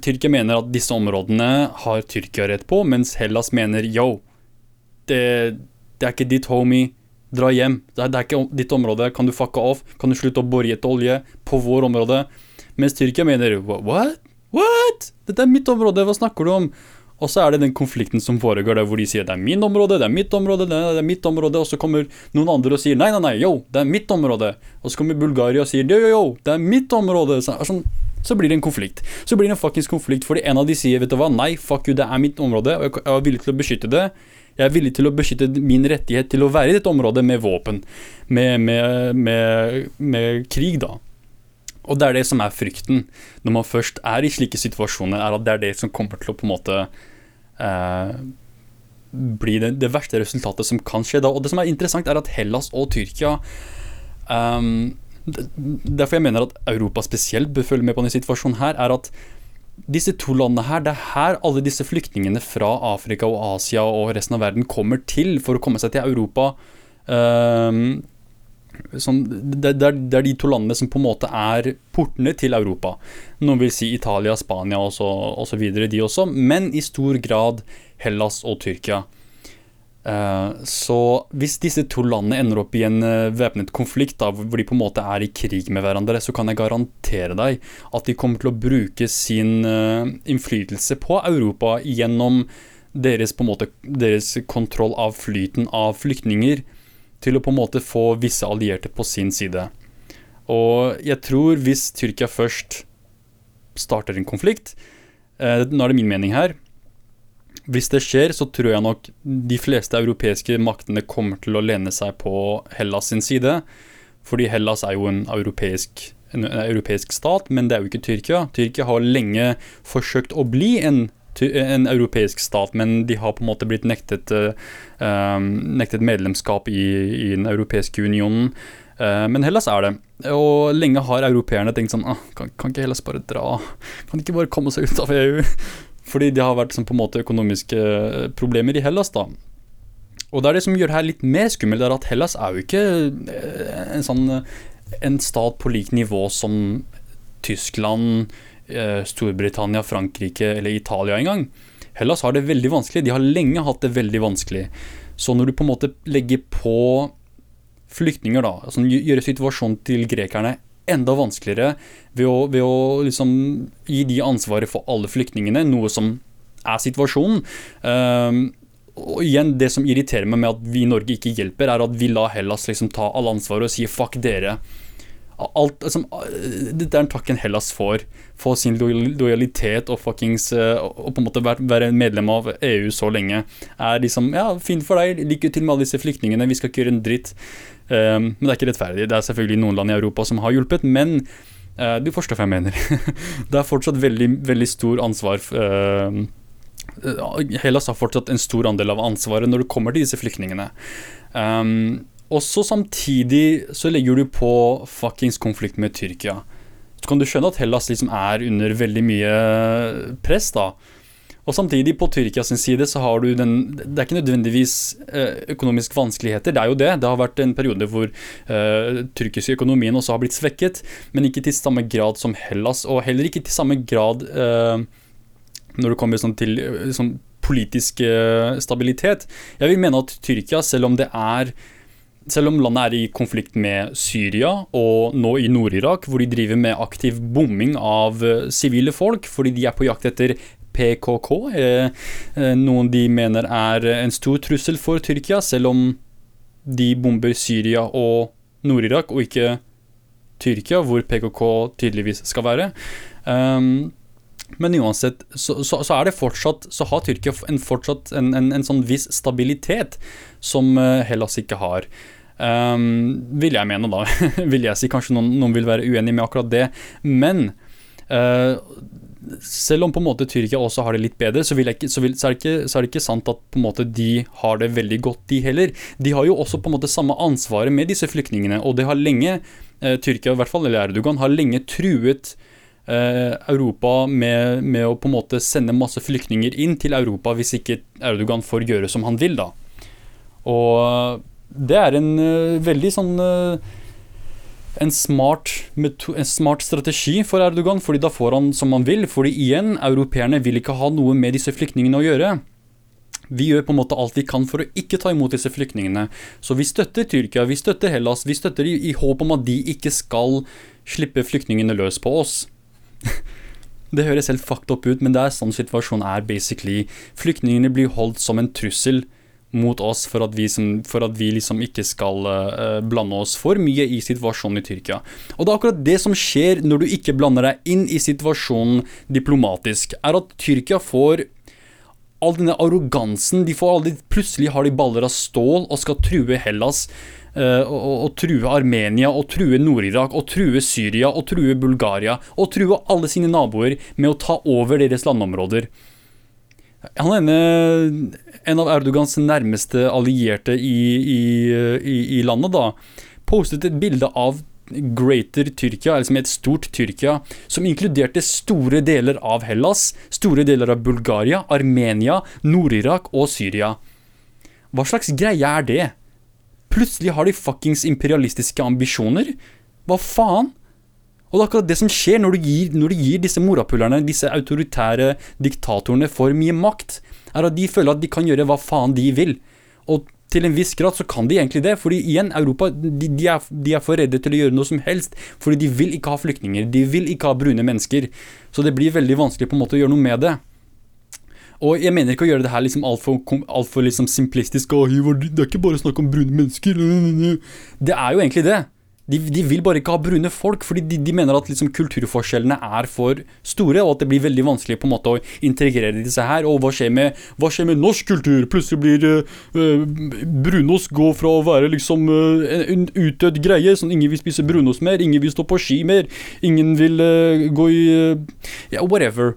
Tyrkia mener at disse områdene har Tyrkia rett på, mens Hellas mener yo, det, det er ikke ditt homie. Dra hjem. Det er, det er ikke ditt område. Kan du fucke off? Kan du slutte å bore etter olje på vår område? Mens Tyrkia mener what? What?! Dette er mitt område, hva snakker du om? Og så er det den konflikten som foregår der hvor de sier det er min område, det er mitt område, det er mitt område, og så kommer noen andre og sier nei, nei, nei, yo, det er mitt område. Og så kommer Bulgaria og sier yo, yo, yo, det er mitt område. Så, sånn, så blir det en konflikt. Så blir det en fuckings konflikt fordi en av de sier vet du hva, nei, fuck you, det er mitt område, og jeg er villig til å beskytte det. Jeg er villig til å beskytte min rettighet til å være i dette området med våpen. Med, med, med, med krig, da. Og det er det som er frykten når man først er i slike situasjoner, er at det er det som kommer til å på en måte eh, bli det, det, verste resultatet som kan skje da. Og det som er interessant, er at Hellas og Tyrkia um, Derfor jeg mener at Europa spesielt bør følge med på denne situasjonen her, er at disse to landene her, det er her alle disse flyktningene fra Afrika og Asia og resten av verden kommer til for å komme seg til Europa. Um, sånn, det, det, er, det, er, de to landene som på en måte er portene til Europa. Noen vil si Italia, Spania osv., de også, men i stor grad Hellas og Tyrkia. Uh, så hvis disse to landene ender opp i en uh, væpnet konflikt da, hvor de på en måte er i krig med hverandre, så kan jeg garantere deg at de kommer til å bruke sin uh, innflytelse på Europa gjennom deres, på en måte, deres kontroll av flyten av flyktninger til å på en måte få visse allierte på sin side. Og jeg tror hvis Tyrkia først starter en konflikt, nå er det min mening her, hvis det skjer, så tror jeg nok de fleste europeiske maktene kommer til å lene seg på Hellas sin side. Fordi Hellas er jo en europeisk, en europeisk stat, men det er jo ikke Tyrkia. Tyrkia har lenge forsøkt å bli en, en europeisk stat, men de har på en måte blitt nektet, uh, nektet medlemskap i, i, den europeiske unionen. Uh, men Hellas er det. Og lenge har europeerne tenkt sånn ah, kan, kan, ikke Hellas bare dra? Kan de ikke bare komme seg ut av EU? Fordi det har vært sånn, på en måte økonomiske eh, problemer i Hellas. da. Og det er det som gjør det her litt mer skummelt, er at Hellas er jo ikke en sånn en stat på likt nivå som Tyskland, Storbritannia, Frankrike eller Italia engang. Hellas har det veldig vanskelig. De har lenge hatt det veldig vanskelig. Så når du på en måte legger på flyktninger, da, altså gjøre situasjonen til grekerne enda vanskeligere ved å, ved å liksom gi de ansvaret for alle flyktningene, noe som er situasjonen. Um, og igjen, Det som irriterer meg med at vi i Norge ikke hjelper, er at vi lar Hellas liksom ta all ansvaret og si 'fuck dere'. Alt, liksom, det er en takken Hellas får. for sin lojalitet og fuckings uh, Og på en måte være medlem av EU så lenge. Er liksom Ja, fint for deg. Lykke til med alle disse flyktningene. Vi skal ikke gjøre en dritt. Um, men det er ikke rettferdig. Det er selvfølgelig noen land i Europa som har hjulpet, men uh, du forstår hva jeg mener. det er fortsatt veldig, veldig stor ansvar uh, Hellas har fortsatt en stor andel av ansvaret når det kommer til disse flyktningene. Um, også samtidig så legger du på fuckings konflikt med Tyrkia. Så kan du skjønne at Hellas liksom er under veldig mye press, da. Og samtidig, på Tyrkias side, så har du den Det er ikke nødvendigvis eh, økonomiske vanskeligheter, det er jo det. Det har vært en periode hvor uh, tyrkisk økonomien også har blitt svekket, men ikke til samme grad som Hellas, og heller ikke til samme grad uh, når det kommer sånn til sånn politisk stabilitet. Jeg vil mene at Tyrkia, selv om det er selv om landet er i konflikt med Syria og nå i Nord-Irak, hvor de driver med aktiv bombing av sivile folk fordi de er på jakt etter PKK, er eh, noen de mener er en stor trussel for Tyrkia, selv om de bomber Syria og Nord-Irak, og ikke Tyrkia, hvor PKK tydeligvis skal være. Um, men uansett, så, så, så, er det fortsatt Så har Tyrkia en, fortsatt en, en, en sånn viss stabilitet som eh, Hellas ikke har. Um, vil jeg mene, da. vil jeg si. Kanskje noen, noen, vil være uenig med akkurat det. Men uh, selv om på en måte Tyrkia også har det litt bedre, så, ikke, så, vil, så, er ikke, så, er det ikke sant at på en måte de har det veldig godt, de heller. De har jo også på en måte samme ansvaret med disse flyktningene, og det har lenge uh, Tyrkia, i hvert fall, eller Erdogan, har lenge truet Europa med, med, å på en måte sende masse flyktninger inn til Europa hvis ikke Erdogan får gjøre som han vil, da. Og det er en uh, veldig sånn en smart, en smart, strategi for Erdogan, fordi da får han som han vil. Fordi igjen, europeerne vil ikke ha noe med disse flyktningene å gjøre. Vi gjør på en måte alt vi kan for å ikke ta imot disse flyktningene. Så vi støtter Tyrkia, vi støtter Hellas, vi støtter i, i håp om at de ikke skal slippe flyktningene løs på oss. Det høres helt fucked up ut, men det er sånn situasjonen er, basically. Flyktningene blir holdt som en trussel mot oss for at vi, som, for at vi liksom ikke skal uh, blande oss for mye i situasjonen i Tyrkia. Og det er akkurat det som skjer når du ikke blander deg inn i situasjonen diplomatisk, er at Tyrkia får all denne arrogansen. de får aldri, Plutselig har de baller av stål og skal true Hellas. Uh, og, og, true Armenia, og true Nord-Irak, og true Syria, og true Bulgaria. Og true alle sine naboer med å ta over deres landområder. Han ene, en av Erdogans nærmeste allierte i, i, i, i landet, da, postet et bilde av greater Tyrkia, eller som et stort Tyrkia, som inkluderte store deler av Hellas, store deler av Bulgaria, Armenia, Nord-Irak og Syria. Hva slags greie er det? Plutselig har de fuckings imperialistiske ambisjoner? Hva faen? Og det er akkurat det som skjer når du gir, når du gir disse morapulerne, disse autoritære diktatorene, for mye makt, er at de føler at de kan gjøre hva faen de vil. Og til en viss grad så kan de egentlig det, fordi igjen, Europa de, de, er, de, er, for redde til å gjøre noe som helst. Fordi de vil ikke ha flyktninger, de vil ikke ha brune mennesker. Så det blir veldig vanskelig på en måte å gjøre noe med det. Og jeg mener ikke å gjøre det her liksom altfor alt for liksom simplistisk. det er ikke bare snakk om brune mennesker. Det er jo egentlig det. De, de, vil bare ikke ha brune folk, fordi de, de mener at liksom kulturforskjellene er for store, og at det blir veldig vanskelig på en måte å integrere disse her. Og hva skjer med, hva skjer med norsk kultur? Plutselig blir uh, brunost gå fra å være liksom uh, en utdødd greie, sånn ingen vil spise brunost mer, ingen vil stå på ski mer, ingen vil uh, gå i Ja, whatever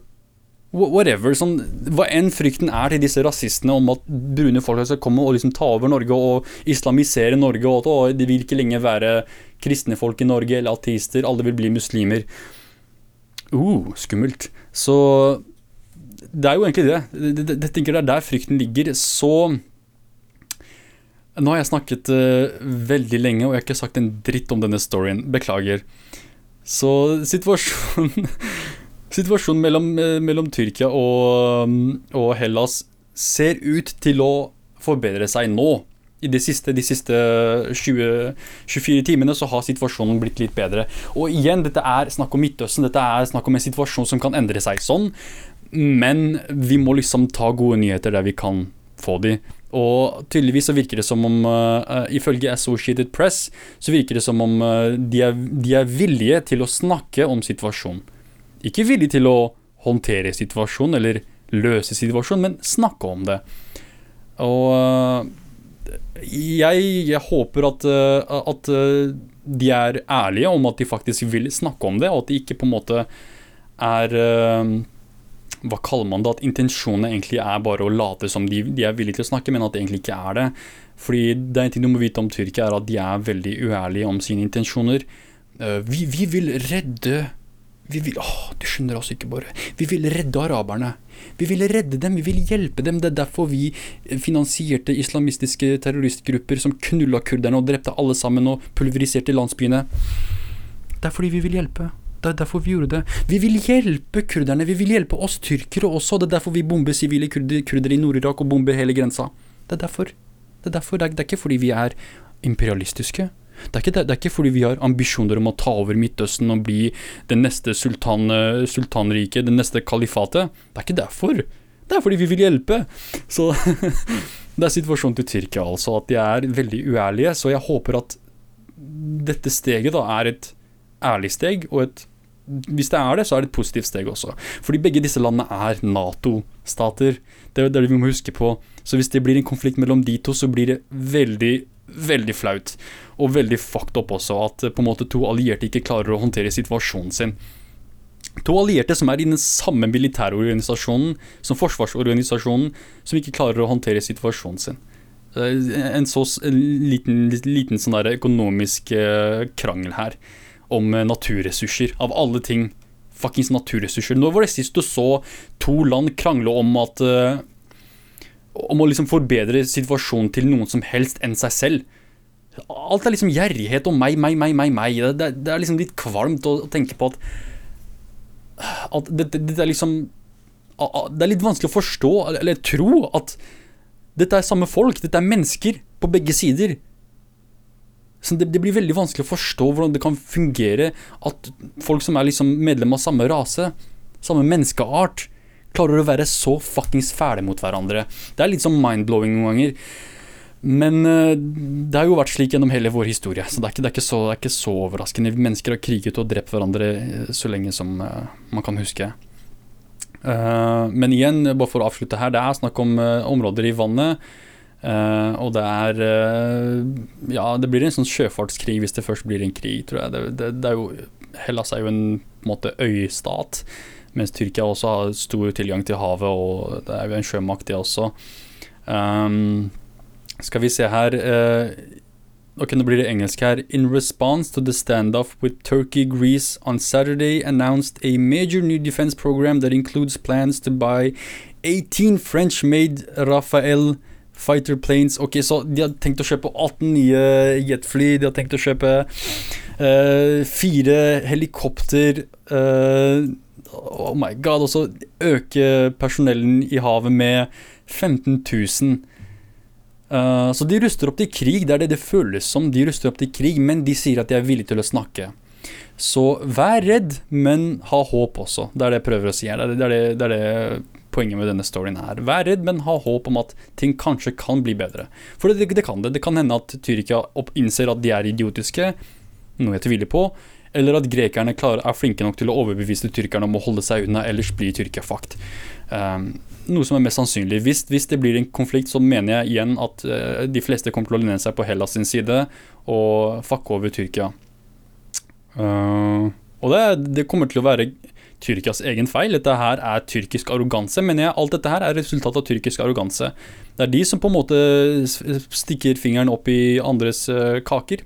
whatever, sånn, Hva enn frykten er til disse rasistene om at brune folk skal komme og liksom ta over Norge og islamisere Norge, og at de vil ikke lenger være kristne folk i Norge eller ateister, alle vil bli muslimer. Uh, skummelt. Så det er jo egentlig det. Jeg tenker det er der frykten ligger. Så Nå har jeg snakket uh, veldig lenge, og jeg har ikke sagt en dritt om denne storyen. Beklager. Så situasjonen Situasjonen mellom, eh, mellom Tyrkia og, og, Hellas ser ut til å forbedre seg nå. I de siste, de siste 20, 24 timene så har situasjonen blitt litt bedre. Og igjen, dette er snakk om Midtøsten. Dette er snakk om en situasjon som kan endre seg sånn. Men vi må liksom ta gode nyheter der vi kan få de. Og tydeligvis så virker det som om, uh, ifølge Associated Press, så virker det som om uh, de, er, de er villige til å snakke om situasjonen ikke villig til å håndtere situasjonen eller løse situasjonen, men snakke om det. Og eh, jeg, jeg håper at, eh, at, eh, de er ærlige om at de faktisk vil snakke om det, og at de ikke på en måte er Hva kaller man det? At intensjonene egentlig er bare å late som de, de, er villige til å snakke, men at det egentlig ikke er det. Fordi det er en ting du må vite om Tyrkia, er at de er veldig uærlige om sine intensjoner. Vi, vi vil redde vi vil, åh, du skjønner oss ikke, bare. Vi vil redde araberne. Vi vil redde dem, vi vil hjelpe dem. Det er derfor vi finansierte islamistiske terroristgrupper som knulla kurderne og drepte alle sammen og pulveriserte landsbyene. Det er fordi vi vil hjelpe. Det er derfor vi gjorde det. Vi vil hjelpe kurderne. Vi vil hjelpe oss tyrkere også. Det er derfor vi bomber sivile kurder, i Nord-Irak og bomber hele grensa. Det er derfor. Det er derfor. Er, det er ikke fordi vi er imperialistiske. Det er, ikke, det, er ikke fordi vi har ambisjoner om å ta over Midtøsten og bli det neste sultan, sultanriket, det neste kalifatet. Det er ikke derfor. Det er fordi vi vil hjelpe. Så det er situasjonen til Tyrkia, altså. At de er veldig uærlige. Så jeg håper at dette steget da er et ærlig steg, og et hvis det er det, så er det et positivt steg også. Fordi begge disse landene er Nato-stater. Det er det vi må huske på. Så hvis det blir en konflikt mellom de to, så blir det veldig veldig flaut. Og veldig fucked up også, at på en måte to allierte ikke klarer å håndtere situasjonen sin. To allierte som er i den samme militærorganisasjonen som forsvarsorganisasjonen, som ikke klarer å håndtere situasjonen sin. En så en liten, liten sånn økonomisk eh, krangel her om eh, naturressurser, av alle ting. Fuckings naturressurser. Når var det sist du så to land krangle om at om å liksom forbedre situasjonen til noen som helst enn seg selv. Alt er liksom gjerrighet og meg, meg, meg, meg, meg. Det, det, er liksom litt kvalmt å, å tenke på at At det, det, det, er liksom Det er litt vanskelig å forstå, eller tro, at dette er samme folk. Dette er mennesker på begge sider. Så det, det, blir veldig vanskelig å forstå hvordan det kan fungere at folk som er liksom medlem av samme rase, samme menneskeart, klarer å være så fuckings fæle mot hverandre. Det er litt sånn mind-blowing noen ganger. Men uh, det har jo vært slik gjennom hele vår historie, så det er ikke, det er ikke, så, det er ikke så, overraskende. Mennesker har kriget og drept hverandre eh, så lenge som uh, man kan huske. Uh, men igjen, bare for å avslutte her, det er snakk om områder i vannet. og det er Ja, det blir en sånn sjøfartskrig hvis det først blir en krig, tror jeg. Det, det, det er jo, Hellas er jo en, på måte øystat. Mens Tyrkia også har stor tilgang til havet, og det er jo en sjømakt, det også. Um, skal vi se her uh, Ok, nå blir det engelsk her. In response to the standoff with Turkey, Greece on Saturday announced a major new defense program that includes plans to buy 18 French-made Rafael fighter planes. Ok, så de har tenkt å kjøpe 18 nye jetfly. De har tenkt å kjøpe uh, fire helikopter. Uh, oh my god. Og så øke personellen i havet med 15 000. Uh, så de ruster opp til krig. Det er det det føles som. De ruster opp til krig, men de sier at de er villige til å snakke. Så vær redd, men ha håp også. Det er det jeg prøver å si her. Det er det, det, er det poenget med denne storyen her. Vær redd, men ha håp om at ting kanskje kan bli bedre. For det, det kan det. Det kan hende at Tyrkia innser at de er idiotiske, noe jeg tviler på, eller at grekerne klarer, er flinke nok til å overbevise tyrkerne om å holde seg unna, ellers blir Tyrkia fakt. Um, noe som er mest sannsynlig. Hvis, hvis, det blir en konflikt, så mener jeg igjen at uh, de fleste kommer til å lene seg på Hellas sin side og fucke over Tyrkia. Uh, og det, det, kommer til å være Tyrkias egen feil. Dette her er tyrkisk arroganse, mener jeg. Alt dette her er resultat av tyrkisk arroganse. Det er de som på en måte stikker fingeren opp i andres uh, kaker.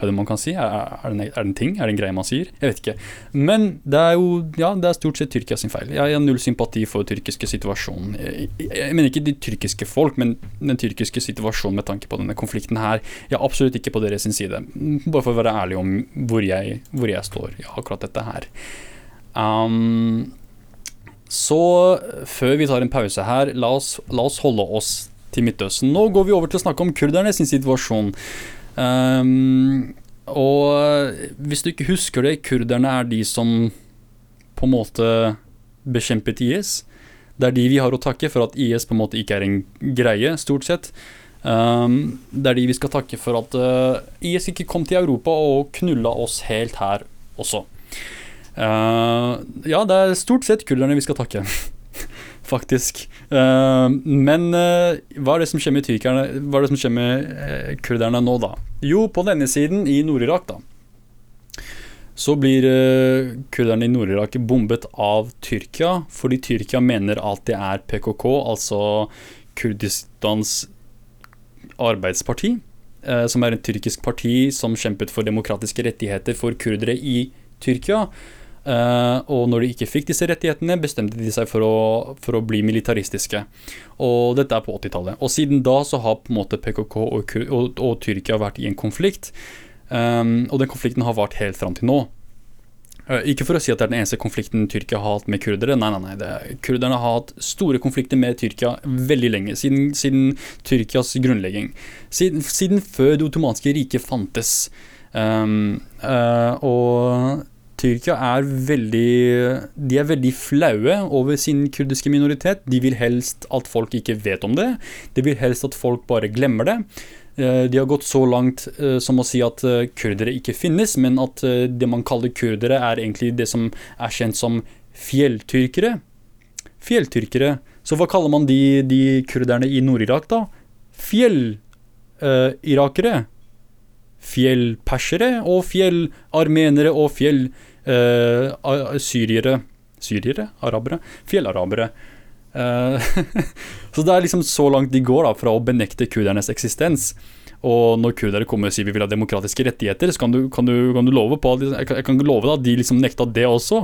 Er det man kan si? Er, er, det, en, ting? Er det en greie man sier? Jeg vet ikke. Men det er jo ja, det er stort sett Tyrkia sin feil. Jeg har null sympati for den tyrkiske situasjonen. Jeg, jeg, jeg, mener ikke de tyrkiske folk, men den tyrkiske situasjonen med tanke på denne konflikten her. Jeg er absolutt ikke på deres side. Bare for å være ærlig om hvor jeg, hvor jeg står i akkurat dette her. Um, så før vi tar en pause her, la oss, la oss holde oss til Midtøsten. Nå går vi over til å snakke om kurderne sin situasjon. Um, og hvis du ikke husker det, kurderne er de som på en måte bekjempet IS. Det er de vi har å takke for at IS på en måte ikke er en greie, stort sett. Um, det er de vi skal takke for at uh, IS ikke kom til Europa og knulla oss helt her også. Uh, ja, det er stort sett kurderne vi skal takke. faktisk. Uh, men uh, hva er det som skjer med tyrkerne Hva er det som skjer med uh, kurderne nå, da? Jo, på denne siden, i Nord-Irak, da, så blir kurderne i Nord-Irak bombet av Tyrkia fordi Tyrkia mener at det er PKK, altså Kurdistans arbeidsparti, som er et tyrkisk parti som kjempet for demokratiske rettigheter for kurdere i Tyrkia. Uh, og når de ikke fikk disse rettighetene, bestemte de seg for å, for å bli militaristiske. Og dette er på 80-tallet. Og siden da så har på en måte PKK og, og, og Tyrkia vært i en konflikt. Um, og den konflikten har vart helt fram til nå. Uh, ikke for å si at det er den eneste konflikten Tyrkia har hatt med kurdere. Nei, nei, nei. Kurderne har hatt store konflikter med Tyrkia veldig lenge. Siden, siden Tyrkias grunnlegging. Siden, siden, før det ottomanske riket fantes. Um, uh, og Tyrkia er veldig De er veldig flaue over sin kurdiske minoritet. De vil helst at folk ikke vet om det. De vil helst at folk bare glemmer det. Eh, de har gått så langt eh, som å si at eh, kurdere ikke finnes, men at det man kaller kurdere, er egentlig det som er kjent som fjelltyrkere. Fjelltyrkere. Så hva kaller man de, de kurderne i Nord-Irak, da? Fjellirakere. Fjellpersere og fjellarmenere og fjell uh, syriere Syriere? Arabere? Fjellarabere. Uh, så det er liksom så langt de går da, fra å benekte kurdernes eksistens. Og når kurdere kommer og sier vi vil ha demokratiske rettigheter, så kan du, kan du, kan du love på jeg kan, love at de liksom nekta det også.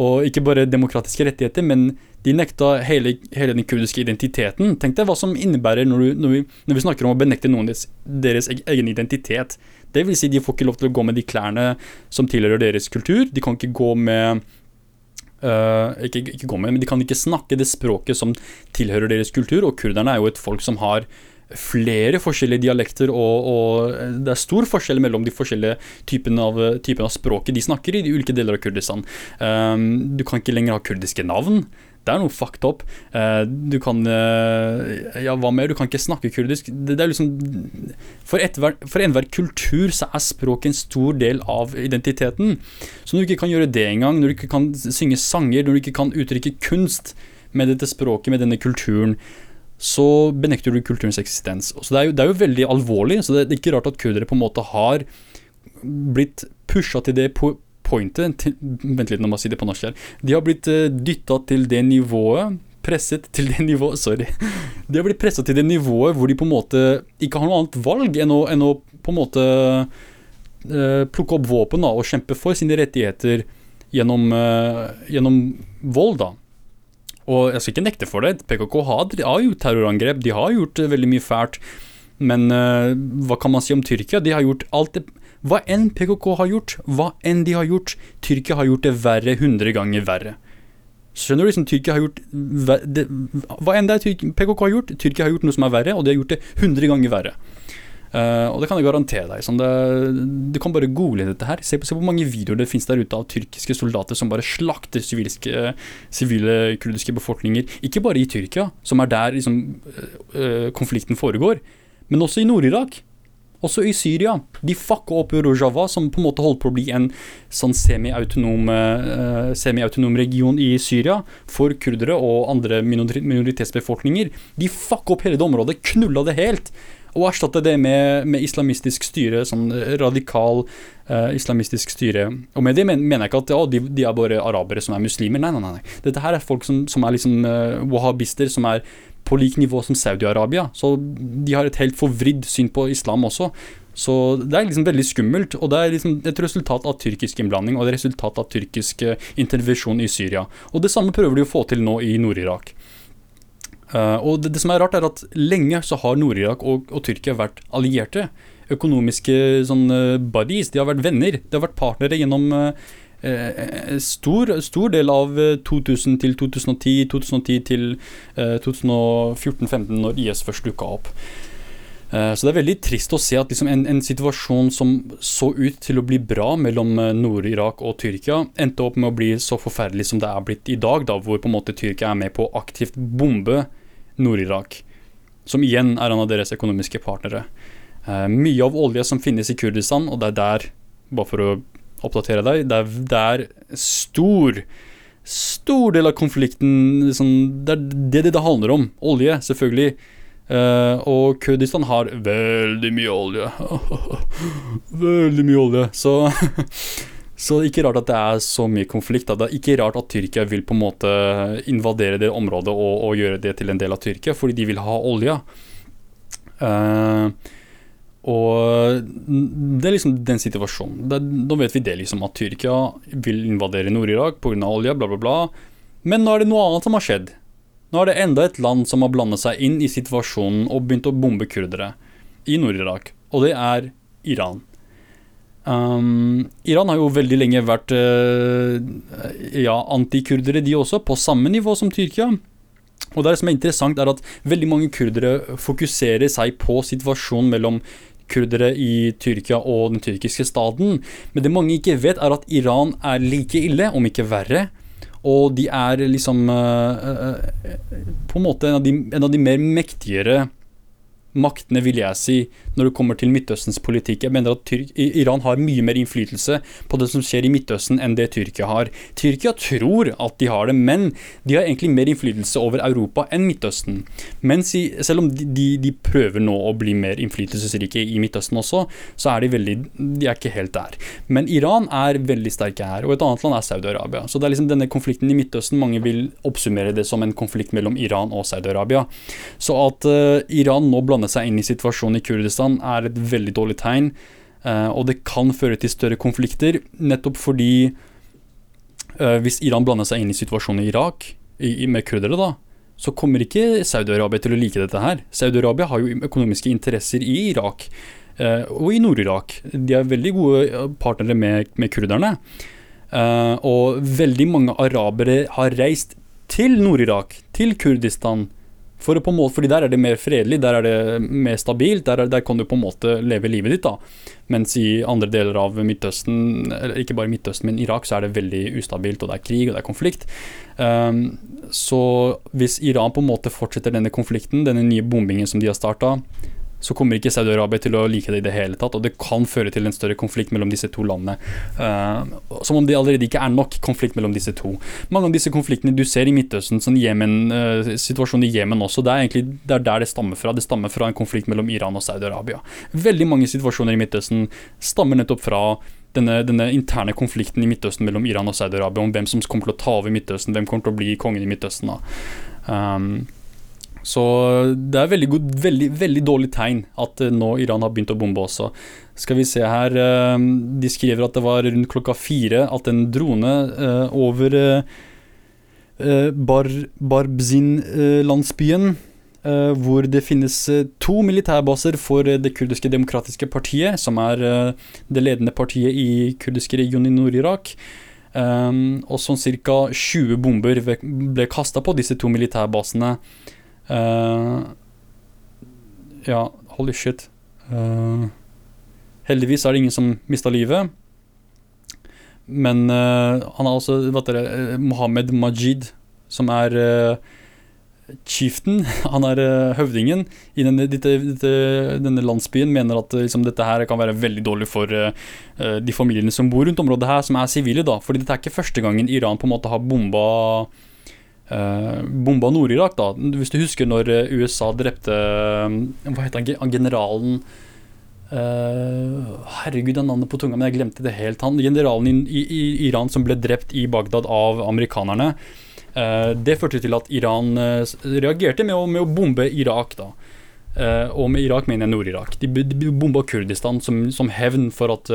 Og ikke bare demokratiske rettigheter, men de nekta hele, hele den kurdiske identiteten. Tenk deg hva som innebærer når, du, når, vi, når vi, snakker om å benekte noen deres, deres egen identitet. Det vil si, de får ikke lov til å gå med de klærne som tilhører deres kultur. De kan ikke gå med Uh, ikke, ikke gå med, men De kan ikke snakke det språket som tilhører deres kultur. Og kurderne er jo et folk som har flere forskjellige dialekter, og, og det er stor forskjell mellom de forskjellige typene av, typen av språket de snakker i de ulike deler av Kurdistan. Um, du kan ikke lenger ha kurdiske navn. Det er noe fucked up. Uh, du kan uh, Ja, hva mer? Du kan ikke snakke kurdisk. Det, det er liksom For, for enhver kultur så er språket en stor del av identiteten. Så når du ikke kan gjøre det engang, når du ikke kan synge sanger, når du ikke kan uttrykke kunst med dette språket, med denne kulturen, så benekter du kulturens eksistens. Så det er jo, det er jo veldig alvorlig. så det er ikke rart at kurdere på en måte har blitt pusha til det pointet Vent litt, nå må jeg si det på norsk her. De har blitt uh, eh, dytta til det nivået presset til det nivået Sorry. De har blitt presset til det nivået hvor de på en måte ikke har noe annet valg enn å, enn å på en måte uh, plukke opp våpen da, og kjempe for sine rettigheter gjennom, uh, gjennom vold. da. Og jeg skal ikke nekte for det. PKK har, har gjort terrorangrep, de har gjort veldig mye fælt. Men uh, hva kan man si om Tyrkia? De har gjort alt det Hva enn PKK har gjort, hva enn de har gjort, Tyrkia har gjort det verre, hundre ganger verre. Skjønner du? liksom Tyrkia har gjort det, Hva enn det er PKK har gjort, Tyrkia har gjort noe som er verre, og de har gjort det hundre ganger verre. Uh, og det kan jeg garantere deg. Sånn det, du kan bare google dette her. Se, se hvor mange videoer det finnes der ute av tyrkiske soldater som bare slakter sivile kurdiske befolkninger. Ikke bare i Tyrkia, som er der liksom, uh, konflikten foregår, men også i Nord-Irak. Også i Syria. De fucka opp Rojava, som på en måte holdt på å bli en sånn semi-autonom uh, semi region i Syria for kurdere og andre minoritetsbefolkninger. De fucka opp hele det området, knulla det helt og erstatte det med, med, islamistisk styre, sånn radikal uh, islamistisk styre. Og med det mener jeg ikke at ja, de, de, er bare arabere som er muslimer. Nei, nei, nei. Dette her er folk som, som er liksom uh, wahhabister, som er på lik nivå som Saudi-Arabia. Så de har et helt forvridd syn på islam også. Så det er liksom veldig skummelt, og det er liksom et resultat av tyrkisk innblanding og et resultat av tyrkisk uh, intervensjon i Syria. Og det samme prøver de å få til nå i Nord-Irak. Uh, og det, det, som er rart, er at lenge så har Nord-Irak og, og, Tyrkia vært allierte. Økonomiske sånn, buddies. De har vært venner. De har vært partnere gjennom uh, stor, stor, del av 2000 til 2010, 2010 til 2014-2015, når IS først dukka opp. Så det er veldig trist å se at liksom en, en, situasjon som så ut til å bli bra mellom Nord-Irak og Tyrkia, endte opp med å bli så forferdelig som det er blitt i dag, da, hvor på en måte Tyrkia er med på å aktivt bombe Nord-Irak, som igjen er en av deres økonomiske partnere. Mye av olje som finnes i Kurdistan, og det er der, bare for å oppdatere deg, det er der stor Stor del av konflikten liksom, Det er det det handler om. Olje, selvfølgelig. Uh, og Kurdistan har veldig mye olje. veldig mye olje. Så Så ikke rart at det er så mye konflikt. Da. Det er ikke rart at Tyrkia vil på en måte invadere det området og, og gjøre det til en del av Tyrkia, fordi de vil ha olje. Uh, og det er liksom den situasjonen. Det, da vet vi det, liksom, at Tyrkia vil invadere Nord-Irak pga. olje, bla, bla, bla. Men nå er det noe annet som har skjedd. Nå er det enda et land som har blandet seg inn i situasjonen og begynt å bombe kurdere i Nord-Irak, og det er Iran. Um, Iran har jo veldig lenge vært uh, ja, antikurdere, de også, på samme nivå som Tyrkia. Og det som er interessant, er at veldig mange kurdere fokuserer seg på situasjonen mellom kurdere i Tyrkia og den tyrkiske staten. Men det mange ikke vet, er at Iran er like ille, om ikke verre. Og de er liksom uh, uh, på en måte en av de, en av de mer mektigere maktene, vil jeg si, når det kommer til Midtøstens politikk. Jeg mener at Tyr Iran har mye mer innflytelse på det som skjer i Midtøsten enn det Tyrkia har. Tyrkia tror at de har det, men de har egentlig mer innflytelse over Europa enn Midtøsten. Mens i, selv om de, de, de, prøver nå å bli mer innflytelsesrike i Midtøsten også, så er de veldig De er ikke helt der. Men Iran er veldig sterke her, og et annet land er Saudi-Arabia. Så det er liksom denne konflikten i Midtøsten mange vil oppsummere det som en konflikt mellom Iran og Saudi-Arabia. Så at uh, Iran nå blander blande seg inn i situasjonen i Kurdistan er et veldig dårlig tegn. Uh, og det kan føre til større konflikter, nettopp fordi uh, hvis Iran blander seg inn i situasjonen i Irak, med kurdere, da, så kommer ikke Saudi-Arabia til å like dette her. Saudi-Arabia har jo økonomiske interesser i Irak uh, og i Nord-Irak. De er veldig gode partnere med, med kurderne. og veldig mange arabere har reist til Nord-Irak, til Kurdistan, for på måte, fordi der er det mer fredelig, der er det mer stabilt. Der, der, kan du på en måte leve livet ditt. da. Mens i andre deler av Midtøsten, eller ikke bare Midtøsten, men Irak, så er det veldig ustabilt, og det er krig og det er konflikt. Um, så hvis Iran på en måte fortsetter denne konflikten, denne nye bombingen som de har starta, så kommer ikke Saudi-Arabia til å like det i det hele tatt. Og det kan føre til en større konflikt mellom disse to landene. Uh, som om det allerede ikke er nok konflikt mellom disse to. Mange av disse konfliktene du ser i Midtøsten, sånn Yemen, uh, situasjonen i Jemen også, det er egentlig det er der det stammer fra. Det stammer fra en konflikt mellom Iran og Saudi-Arabia. Veldig mange situasjoner i Midtøsten stammer nettopp fra denne, denne, interne konflikten i Midtøsten mellom Iran og Saudi-Arabia om hvem som kommer til å ta over Midtøsten, hvem kommer til å bli kongen i Midtøsten. da. Um, så det er veldig, god, veldig, veldig dårlig tegn at uh, nå Iran har begynt å bombe også. Skal vi se her uh, De skriver at det var rundt klokka fire at en drone uh, over Bar, Barbzin-landsbyen hvor det finnes to militærbaser for det kurdiske demokratiske partiet, som er det ledende partiet i kurdiske region i Nord-Irak. Og sånn ca. 20 bomber ble kasta på disse to militærbasene. Uh, ja, holy shit. Uh, heldigvis er det ingen som mista livet. Men uh, han har også dere, Mohammed Majid, som er chieften, han er høvdingen i denne, dette, dette, denne, landsbyen, mener at liksom, dette her kan være veldig dårlig for uh, de familiene som bor rundt området her, som er sivile. da, fordi dette er ikke første gangen Iran på en måte har bomba uh, bomba Nord-Irak. da, Hvis du husker når USA drepte Hva heter han, generalen herregud, det navnet på tunga, men jeg glemte det helt. Han, generalen i, i, Iran som ble drept i Bagdad av amerikanerne. Uh, det førte til at Iran eh, reagerte med å, med å bombe Irak. da. Uh, og med Irak mener jeg Nord-Irak. De, de bomba Kurdistan som, som, hevn for at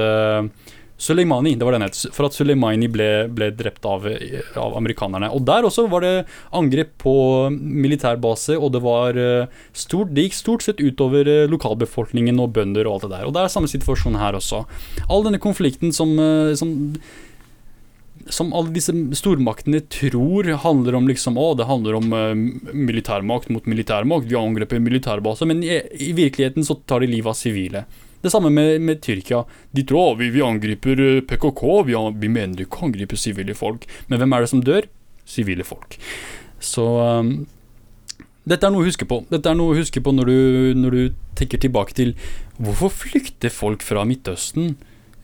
Soleimani det var den het, for at Soleimani ble, ble drept av, av, amerikanerne. Og Der også var det angrep på militærbase, og det var uh, stort, det gikk stort sett utover lokalbefolkningen og bønder og alt det der. Og det er samme situasjon her også. All denne konflikten som, som som alle disse stormaktene tror handler om liksom, å, det handler om uh, militærmakt mot militærmakt, vi angriper militærbaser, men i, i, virkeligheten så tar de livet av sivile. Det samme med, med, Tyrkia. De tror at vi, vi angriper eh, PKK, vi, vi mener ikke å angripe sivile folk. Men hvem er det som dør? Sivile folk. Så um, dette er noe å huske på. Dette er noe å huske på når du, når du tenker tilbake til hvorfor flykter folk fra Midtøsten?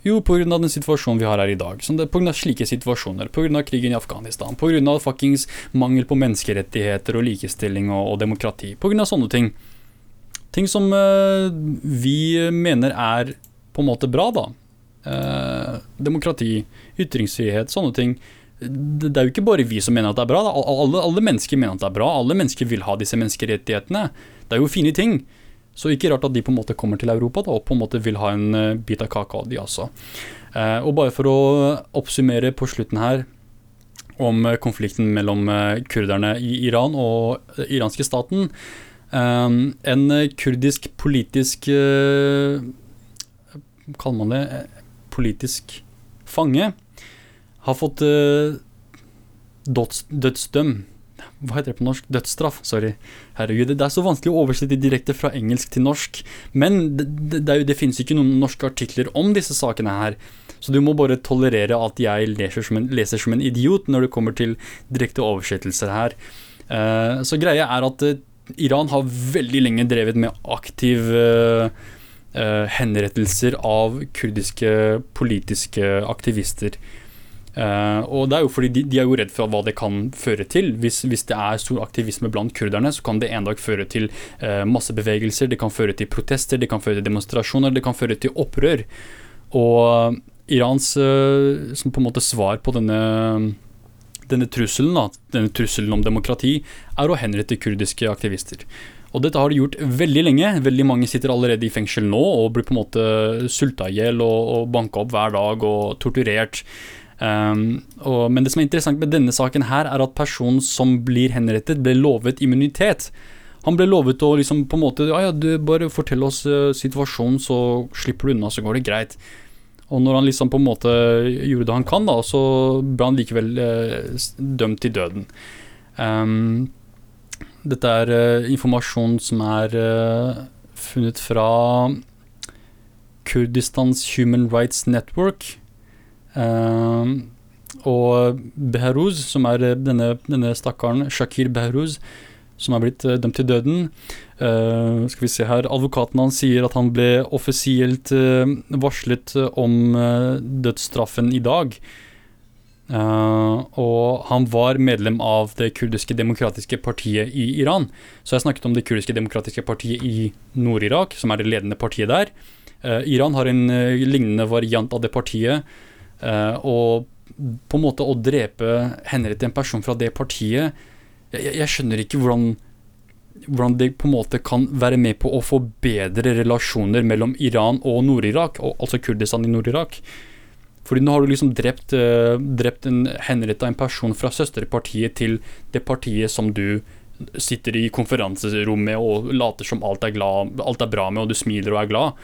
Jo, pga. den situasjonen vi har her i dag. Pga. slike situasjoner. Pga. krigen i Afghanistan. Pga. fuckings mangel på menneskerettigheter og likestilling og, og demokrati. Pga. sånne ting. Ting som uh, vi mener er på en måte bra, da. Uh, demokrati, ytringsfrihet, sånne ting. Det, er jo ikke bare vi som mener at det er bra. Alle, alle mennesker mener at det er bra. Alle mennesker vil ha disse menneskerettighetene. Det er jo fine ting. Så ikke rart at de på en måte kommer til Europa da, og på en måte vil ha en uh, bit av kaka, de også. Og bare for å oppsummere på slutten her om konflikten mellom kurderne i Iran og iranske staten. Um, en kurdisk politisk Kaller man det politisk fange? Har fått døds, dødsdøm hva heter det på norsk? Dødsstraff. Sorry. Herregud, det er så vanskelig å oversette direkte fra engelsk til norsk. Men det, det, det, det finnes ikke noen norske artikler om disse sakene her. Så du må bare tolerere at jeg leser som en, leser som en idiot når det kommer til direkte oversettelser her. Uh, så greia er at uh, Iran har veldig lenge drevet med aktiv uh, henrettelser av kurdiske politiske aktivister. Uh, og det er jo fordi de, de, er jo redd for hva det kan føre til. Hvis, hvis, det er stor aktivisme blant kurderne, så kan det en dag føre til uh, massebevegelser, det kan føre til protester, det kan føre til demonstrasjoner, det kan føre til opprør. Og Irans uh, som på en måte svar på denne, denne trusselen, da, denne trusselen om demokrati, er å henrette kurdiske aktivister. Og dette har de gjort veldig lenge. Veldig mange sitter allerede i fengsel nå og blir på en måte sulta i hjel og, og banka opp hver dag og torturert. Um, og, men det som er interessant med denne saken her, er at personen som blir henrettet, ble lovet immunitet. Han ble lovet å liksom på en måte Ja, ja, du bare fortell oss uh, situasjonen, så slipper du unna, så går det greit. Og når han liksom på en måte gjorde det han kan, da, så ble han likevel eh, dømt til døden. Um, dette er eh, informasjon som er funnet fra Kurdistans Human Rights Network. Um, og Behruz, som er eh, denne, denne stakkaren, Shakir Behruz, som er blitt uh, dømt til døden. Uh, skal vi se her, Advokaten hans sier at han ble offisielt uh, varslet om dødsstraffen i dag. og han var medlem av det kurdiske demokratiske partiet i Iran. Så jeg snakket om det kurdiske demokratiske partiet i Nord-Irak, som er det ledende partiet der. Iran har en lignende variant av det partiet Uh, og på en måte å drepe henrette en person fra det partiet jeg, jeg skjønner ikke hvordan hvordan det på en måte kan være med på å få bedre relasjoner mellom Iran og Nord-Irak, altså Kurdistan i Nord-Irak. Fordi nå har du liksom drept, uh, drept en, henretta en person fra søsterpartiet til det partiet som du sitter i konferanserommet og later som alt er, glad, alt er bra med, og du smiler og er glad.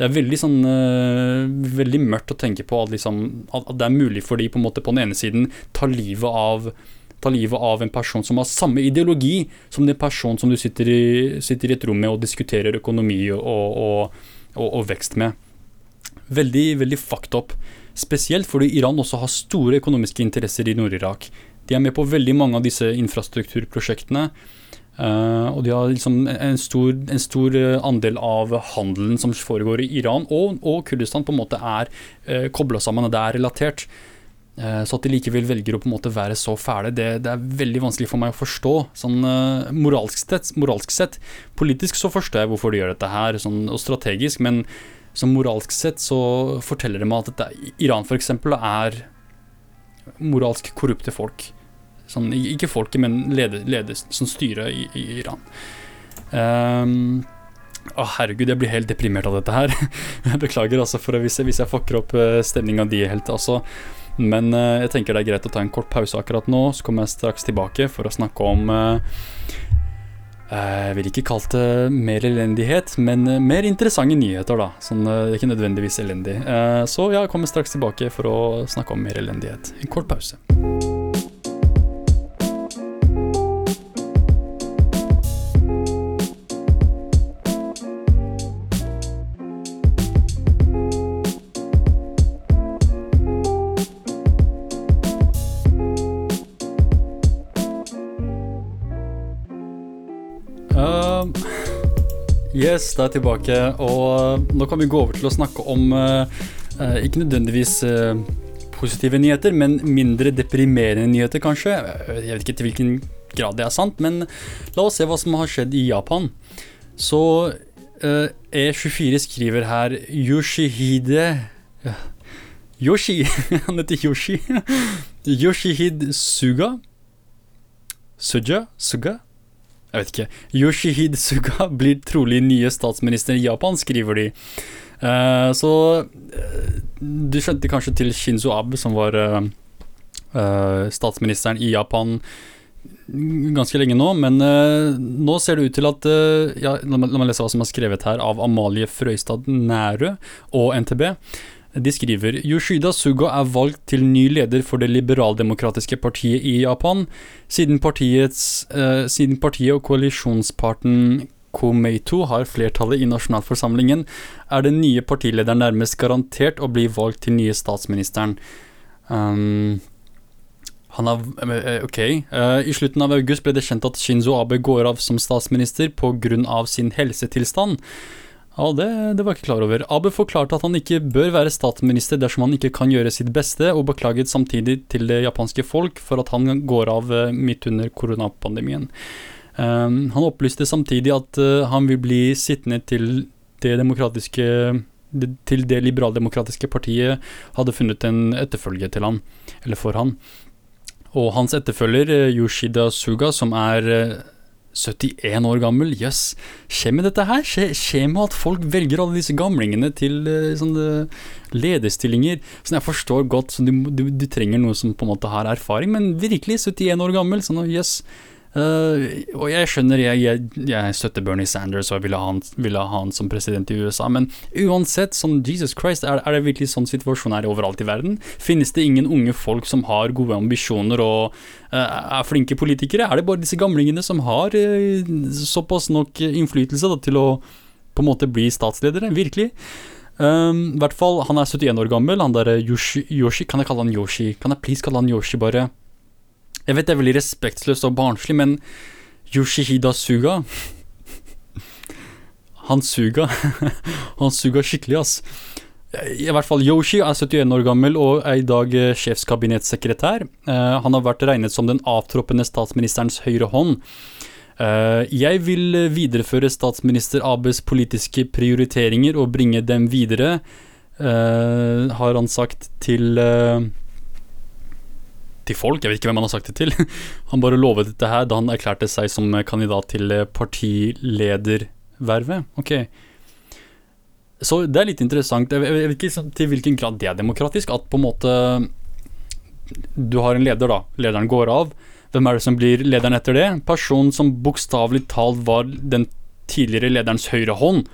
Det er veldig sånn uh, Veldig mørkt å tenke på at, liksom, at, det er mulig for de på en måte på den ene siden ta livet av ta livet av en person som har samme ideologi som den personen som du sitter i, sitter i et rom med og diskuterer økonomi og, og, og, og vekst med. Veldig, veldig fucked up. Spesielt fordi Iran også har store økonomiske interesser i Nord-Irak. De er med på veldig mange av disse infrastrukturprosjektene. Uh, og de har liksom en stor, en stor, eh, andel av handelen som foregår i Iran og Kurdistan, på en måte er uh, eh, kobla sammen, og det er relatert. Uh, så at de likevel velger å på en måte være så fæle, det, det er veldig vanskelig for meg å forstå. Sånn uh, moralsk, sett, moralsk, sett, Politisk så forstår jeg hvorfor de gjør dette her, sånn, og strategisk, men sånn moralsk sett så forteller det meg at dette, Iran f.eks. er moralsk korrupte folk. Sånn, ikke folket, men ledes som styrer i, i, Iran. Um, å herregud, jeg blir helt deprimert av dette her. Beklager altså for hvis jeg, hvis jeg fucker opp uh, stemninga di helt. Altså. Men uh, jeg tenker det er greit å ta en kort pause akkurat nå, så kommer jeg straks tilbake for å snakke om uh, Eh, jeg vil ikke kalt det mer elendighet, men eh, mer interessante nyheter, da. Sånn, eh, det er ikke nødvendigvis elendig. Så jeg kommer straks tilbake for å snakke om mer elendighet. En kort pause. Yes, da er jeg tilbake. Og nå kan vi gå over til å snakke om uh, ikke nødvendigvis uh, positive nyheter, men mindre deprimerende nyheter, kanskje. Jeg vet ikke til hvilken grad det er sant, men la oss se hva som har skjedd i Japan. Så uh, E24 skriver her Yoshihide Yoshi. Han heter Yoshi. Yoshihid Suga. Suja? Suga? Jeg vet ikke. Yoshihide Suga blir trolig nye statsminister i Japan, skriver de. Uh, så uh, du skjønte kanskje til Shinzo Abe, som var uh, statsministeren i Japan ganske lenge nå, men nå ser det ut til at ja, La meg lese hva som er skrevet her av Amalie Frøystad Nærø og NTB. De skriver Yoshida Suga er valgt til ny leder for det liberaldemokratiske partiet i Japan, siden, eh, siden partiet og koalisjonsparten Komeito har flertallet i nasjonalforsamlingen, er den nye partilederen nærmest garantert å bli valgt til nye statsministeren. Um, han har eh, Ok. Uh, I slutten av august ble det kjent at Shinzo Abe går av som statsminister pga. sin helsetilstand. Ja, det, det, var jeg ikke klar over. Abe forklarte at han ikke bør være statsminister dersom han ikke kan gjøre sitt beste, og beklaget samtidig til det japanske folk for at han går av eh, midt under koronapandemien. Um, han opplyste samtidig at uh, han vil bli sittende til det demokratiske til det liberaldemokratiske partiet hadde funnet en etterfølge til han, eller for han. Og hans etterfølger, eh, Yoshida Suga, som er 71 år gammel, jøss. Yes. Skjer med dette her? Skjer, skjer med at folk velger alle disse gamlingene til uh, sånne lederstillinger? Sånn jeg forstår godt, så du, du, du, trenger noe som på en måte har erfaring, men virkelig, 71 år gammel, sånn jøss. Yes. Uh, og jeg skjønner, jeg, jeg, jeg, støtter Bernie Sanders og ville ha, han, ville ha han som president i USA, men uansett, som Jesus Christ, er, er det virkelig sånn situasjonen er overalt i verden? Finnes det ingen unge folk som har gode ambisjoner og uh, er flinke politikere? Er det bare disse gamlingene som har uh, såpass nok innflytelse da, til å på en måte bli statsledere? Virkelig? Um, hvert fall, Han er 71 år gammel. Han der Yoshi, Yoshi Kan jeg kalle han Yoshi? Kan jeg please kalle han Yoshi, bare? Jeg vet det er veldig respektløst og barnslig, men Yoshihida Suga Han suga. Han suga skikkelig, ass. I hvert fall Yoshi er 71 år gammel og er i dag eh, sjefskabinettssekretær. Uh, han har vært regnet som den avtroppende statsministerens høyre hånd. Uh, jeg vil videreføre statsminister Abes politiske prioriteringer og bringe dem videre, har han sagt til til folk. Jeg vet ikke hvem han har sagt det til. Han bare lovet dette her da han erklærte seg som kandidat til partiledervervet. Ok. Så det er litt interessant. Jeg vet ikke til hvilken grad det er demokratisk. At på en måte Du har en leder, da. Lederen går av. Hvem er det som blir lederen etter det? Personen som bokstavelig talt var den tidligere lederens høyre hånd.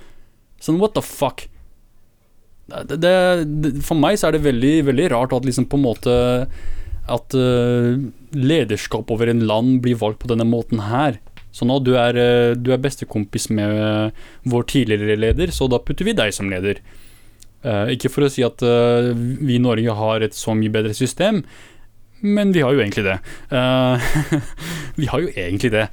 Sånn what the fuck? Det, det, for meg så er det veldig, veldig rart at liksom på en måte At uh, lederskap over en land blir valgt på denne måten her. Så nå du er, uh, du er bestekompis med uh, vår tidligere leder, så da putter vi deg som leder. ikke for å si at vi i Norge har et så mye bedre system, men vi har jo egentlig det. vi har jo egentlig det.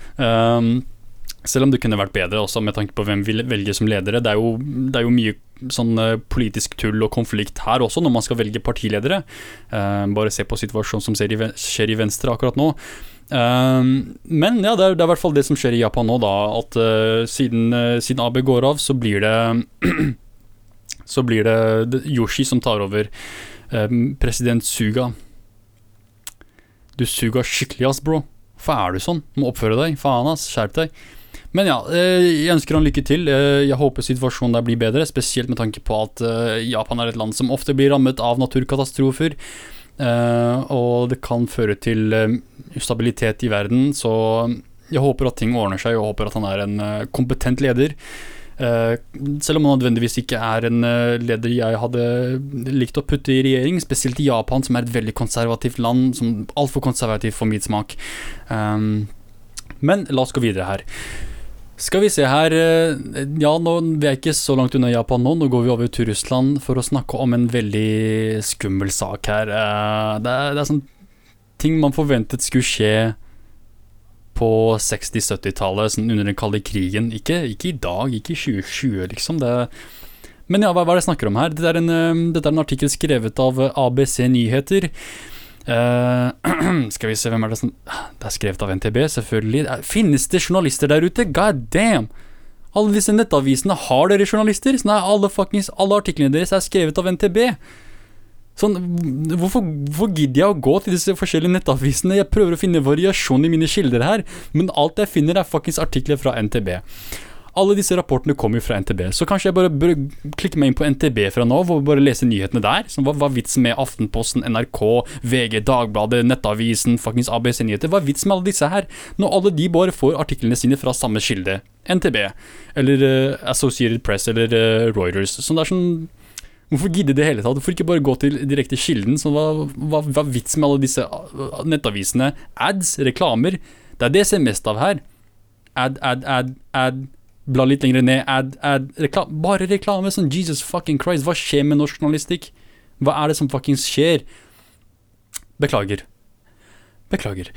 Selv om det kunne vært bedre også med tanke på hvem vi velger som ledere. Det er jo, det er jo mye sånn uh, politisk tull og konflikt her også, når man skal velge partiledere. Uh, bare se på situasjonen som skjer i, Venstre akkurat nå. Uh, men ja, det er, i hvert fall det som skjer i Japan nå, da. At siden, siden, AB går av, så blir det Så blir det Yoshi som tar over. president Suga. Du suger skikkelig, ass, bro. Hvorfor er du sånn? Må oppføre deg. Faen, ass. Skjerp deg. Men ja, eh, jeg ønsker han lykke til. Eh, jeg håper situasjonen der blir bedre, spesielt med tanke på at eh, Japan er et land som ofte blir rammet av naturkatastrofer. Og det kan føre til ustabilitet i verden, så jeg håper at ting ordner seg, og håper at han er en kompetent leder. selv om han nødvendigvis ikke er en leder jeg hadde likt å putte i regjering, spesielt i Japan, som er et veldig konservativt land, som altfor konservativt for min smak. men la oss gå videre her. Skal vi se her eh, Ja, nå vi er ikke så langt unna Japan nå. Nå går vi over til Russland for å snakke om en veldig skummel sak her. Eh, det er, det er sånn ting man forventet skulle skje på 60-70-tallet, sånn under den kalde krigen. Ikke, ikke, i dag, ikke i 2020, liksom. Det, men ja, hva, hva er det jeg snakker om her? Dette er en, eh, dette er en artikkel skrevet av ABC Nyheter. Uh, skal vi se, hvem er det som Det er skrevet av NTB, selvfølgelig. Finnes det journalister der ute? God damn! Alle disse nettavisene, har dere journalister? Sånn alle, fuckings, alle artiklene deres er skrevet av NTB. Sånn, hvorfor, hvorfor, gidder jeg å gå til disse forskjellige nettavisene? Jeg prøver å finne variasjon i mine kilder her, men alt jeg finner er fuckings artikler fra NTB. Alle disse rapportene kommer jo fra NTB, så kanskje jeg bare bør klikke meg inn på NTB fra nå og bare lese nyhetene der. Så hva var vitsen med Aftenposten, NRK, VG, Dagbladet, Nettavisen, fuckings ABC Nyheter? Hva er vitsen med alle disse her, når alle de bare får artiklene sine fra samme kilde? NTB, eller uh, Associated Press, eller uh, Reuters. Så det er sånn Hvorfor gidde det hele tatt? Hvorfor ikke bare gå til direkte kilden? Så hva, er vitsen med alle disse uh, nettavisene? Ads, reklamer. Det er det jeg ser mest av her. Ad, ad, ad, ad bla litt lenger ned, ad, ad, reklam, bare reklame. Sånn Jesus fucking Christ, hva skjer med norsk journalistikk? Hva er det som fuckings skjer? Beklager. Beklager.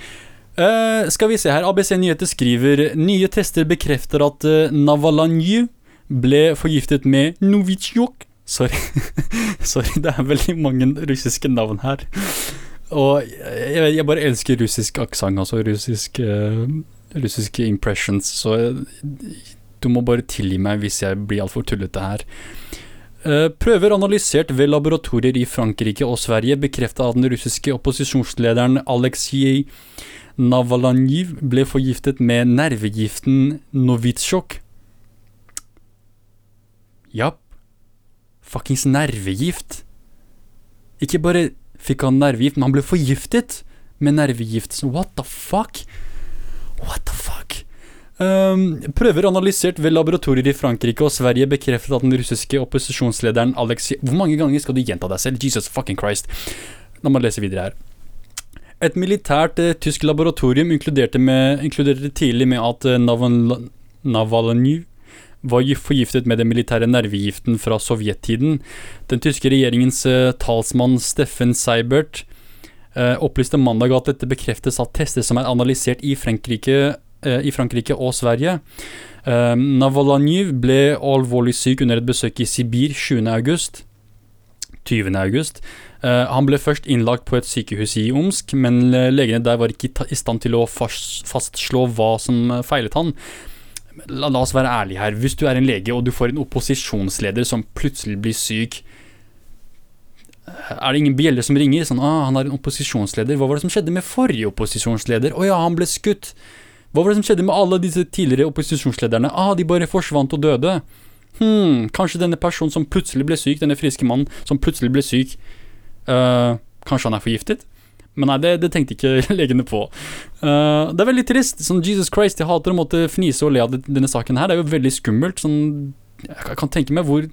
Uh, skal vi se her, ABC Nyheter skriver nye tester bekrefter at uh, Navalanyu ble forgiftet med Novitsjok. Sorry. Sorry, det er veldig mange russiske navn her. Og jeg, jeg bare elsker russisk aksent, altså russisk, uh, russiske impressions. Så du må bare tilgi meg hvis jeg blir altfor tullete her. Eh, prøver analysert ved laboratorier i Frankrike og Sverige bekrefta at den russiske opposisjonslederen Aleksej Navalanjiv ble forgiftet med nervegiften Novitsjok. Japp. Fuckings nervegift. Ikke bare fikk han nervegift, men han ble forgiftet med nervegift. What the fuck? What the fuck? Um, prøver analysert ved laboratorier i Frankrike og Sverige bekreftet at den russiske opposisjonslederen Aleksej Hvor mange ganger skal du gjenta deg selv? Jesus fucking Christ. La meg lese videre her. Et militært eh, tysk laboratorium inkluderte, med, inkluderte, tidlig med at eh, Navalny var forgiftet med den militære nervegiften fra sovjettiden. Den tyske regjeringens eh, talsmann Steffen Seibert eh, opplyste mandag at dette bekreftes av tester som er analysert i Frankrike i Frankrike og Sverige. Eh, Navalny ble alvorlig syk under et besøk i Sibir 20. august. 20. august. Uh, han ble først innlagt på et sykehus i Omsk, men legene der var ikke i stand til å fastslå hva som feilet han. La, oss være ærlige her. Hvis du er en lege og du får en opposisjonsleder som plutselig blir syk er det ingen bjeller som ringer? Sånn, ah, han er en opposisjonsleder. Hva var det som skjedde med forrige opposisjonsleder? Å ja, han ble skutt. Hva var det som skjedde med alle disse tidligere opposisjonslederne? Ah, de bare forsvant og døde. Hm, kanskje denne personen som plutselig ble syk, denne friske mannen som plutselig ble syk, uh, kanskje han er forgiftet? Men nei, det, det tenkte ikke legene på. Uh, det er veldig trist. Sånn Jesus Christ, jeg hater å måtte fnise og le av denne saken her. Det er jo veldig skummelt. Sånn, jeg kan tenke meg hvor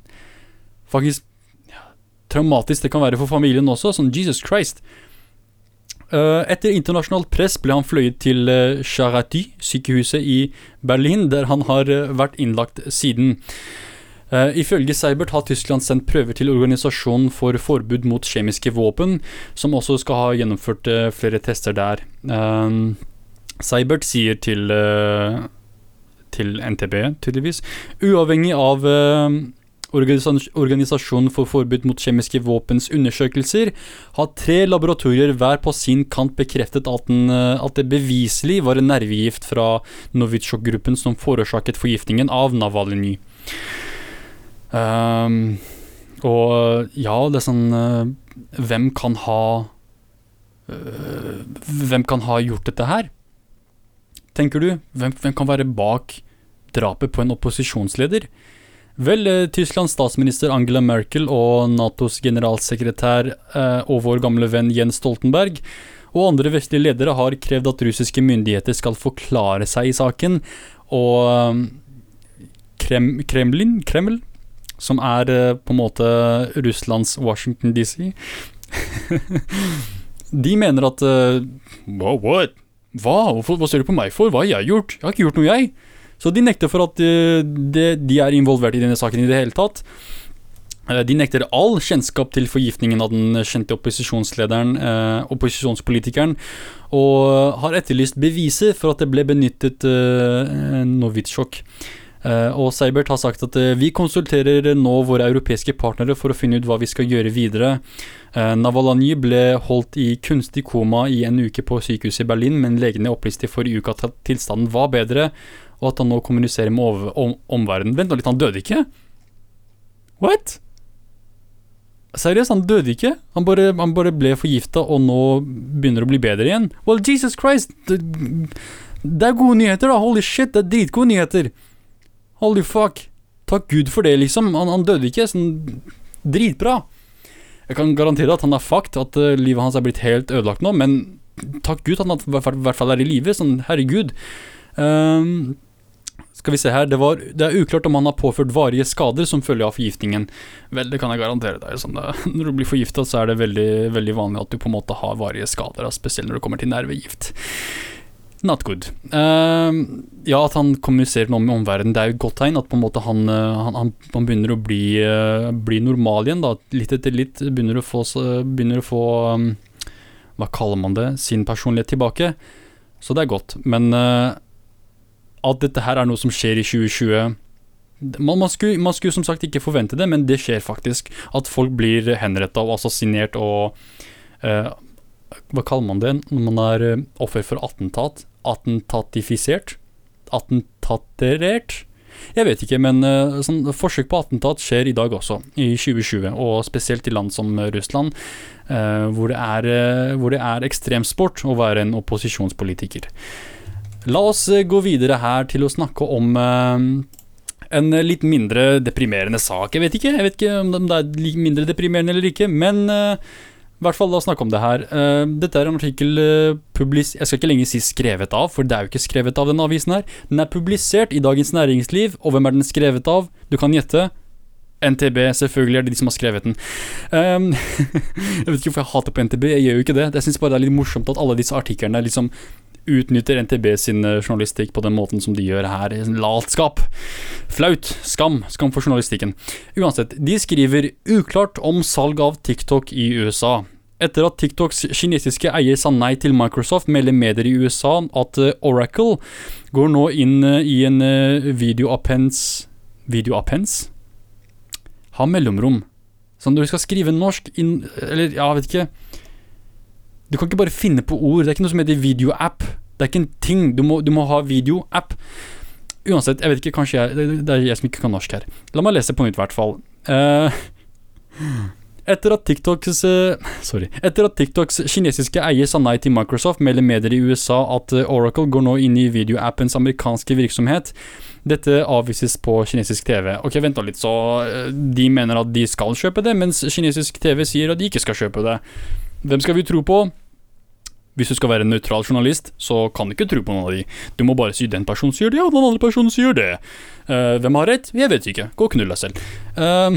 faktisk ja, traumatisk det kan være for familien også. Sånn Jesus Christ. Uh, etter internasjonalt press ble han fløyet til Charaty, Charity, sykehuset i Berlin, der han har uh, vært innlagt siden. Uh, ifølge Seibert har Tyskland sendt prøver til Organisasjonen for forbud mot kjemiske våpen, som også skal ha gjennomført flere tester der. Seibert sier til, til NTB, tydeligvis, uavhengig av Organisasjonen for forbud mot kjemiske våpens undersøkelser har tre laboratorier hver på sin kant bekreftet at, den, eh, at det beviselig var en nervegift fra Novitsjok-gruppen som forårsaket forgiftningen av Navalny. Um, og ja, det er sånn uh, Hvem kan ha uh, Hvem kan ha gjort dette her? Tenker du? Hvem, hvem kan være bak drapet på en opposisjonsleder? Vel, eh, Tysklands statsminister Angela Merkel og Natos generalsekretær eh, og vår gamle venn Jens Stoltenberg og andre vestlige ledere har krevd at russiske myndigheter skal forklare seg i saken, og eh, Krem, Kremlin, Kreml, som er på en måte Russlands Washington DC De mener at Wow, what? Hva? Hva ser du på meg for? Hva har jeg gjort? Jeg har ikke gjort noe, jeg. Så de nekter for at uh, de, de, er involvert i denne saken i det hele tatt. Uh, de nekter all kjennskap til forgiftningen av den kjente opposisjonslederen, eh, opposisjonspolitikeren, og har etterlyst beviser for at det ble benyttet eh, Novitsjok. og Seibert har sagt at vi konsulterer nå våre europeiske partnere for å finne ut hva vi skal gjøre videre. Navalny ble holdt i kunstig koma i en uke på sykehuset i Berlin, men legene opplyste i forrige uke at tilstanden var bedre, og at han nå kommuniserer med over, om, omverdenen. Vent nå litt, han døde ikke? What? Seriøst, han døde ikke? Han bare, han bare ble forgifta og nå begynner å bli bedre igjen? Well, Jesus Christ! Det, det er gode nyheter, da. Holy shit, det er dritgode nyheter. Holy fuck. Takk Gud for det, liksom. Han, han døde ikke. Sånn dritbra. Jeg kan garantere at han er fucked, at uh, livet hans er blitt helt ødelagt nå, men takk Gud at han i hvert fall er i live. Sånn, herregud. Um, skal vi se her, det, var, det, er uklart om han har påført varige skader som følge av forgiftningen. Vel, det kan jeg garantere deg. Sånn når du blir forgifta, så er det veldig, veldig, vanlig at du på en måte har varige skader, spesielt når det kommer til nervegift. Not good. Uh, ja, at han kommuniserer noe med omverdenen, det er jo et godt tegn. At på en måte han, han, han, han begynner å bli, uh, bli, normal igjen. da, Litt etter litt begynner å få, begynner å få um, Hva kaller man det? Sin personlighet tilbake. Så det er godt. Men uh, at dette her er noe som skjer i 2020 man, man, skulle, man, skulle, som sagt ikke forvente det, men det skjer faktisk. At folk blir henretta og assassinert og uh, Hva kaller man det når man er uh, offer for attentat? Attentatifisert? Attentaterert? Jeg vet ikke, men uh, sånn, forsøk på attentat skjer i dag også, i 2020. Og spesielt i land som Russland, hvor det, er, hvor det er ekstremsport å være en opposisjonspolitiker. La oss eh, gå videre her til å snakke om uh, en litt mindre deprimerende sak. Jeg vet ikke, jeg vet ikke om det er mindre deprimerende eller ikke, men uh, i hvert fall la oss snakke om det her. Uh, dette er en artikkel publis... Jeg skal ikke lenger si skrevet av, for det er jo ikke skrevet av denne avisen her. Den er publisert i Dagens Næringsliv, og hvem er den skrevet av? Du kan gjette. NTB, selvfølgelig er det de som har skrevet den. Um, jeg vet ikke hvorfor jeg hater på NTB, jeg gjør jo ikke det. Jeg syns bare det er litt morsomt at alle disse artiklene liksom utnytter NTB sin eh, journalistikk på den måten som de gjør her. Latskap. Flaut. Skam. Skam for journalistikken. Uansett, de skriver uklart om salg av TikTok i USA. Etter at TikToks kinesiske eier sa nei til Microsoft, melder medier i USA at eh, Oracle går nå inn eh, i en videoappens Videoappens? Ha mellomrom. Sånn du skal skrive norsk inn Eller, ja, jeg vet ikke du kan ikke bare finne på ord. Det er ikke noe som heter videoapp. Det er ikke en ting. Du må, du må ha videoapp. Uansett, jeg vet ikke, kanskje jeg Det er jeg som ikke kan norsk her. La meg lese på nytt, i hvert fall. Uh, Etter at TikToks eh, Sorry. Etter at TikToks kinesiske eier sa nei til Microsoft, melder medier i USA at eh, Oracle går nå inn i videoappens amerikanske virksomhet. Dette avvises på kinesisk TV. Ok, vent nå litt, så De mener at de skal kjøpe det, mens kinesisk TV sier at de ikke skal kjøpe det. Hvem skal vi tro på? Hvis du skal være en nøytral journalist, så kan du ikke tro på noen av de. Du må bare si 'den personen sier det, og den andre personen sier det'. Uh, hvem har rett? Jeg vet ikke. Gå og knull deg selv. Uh,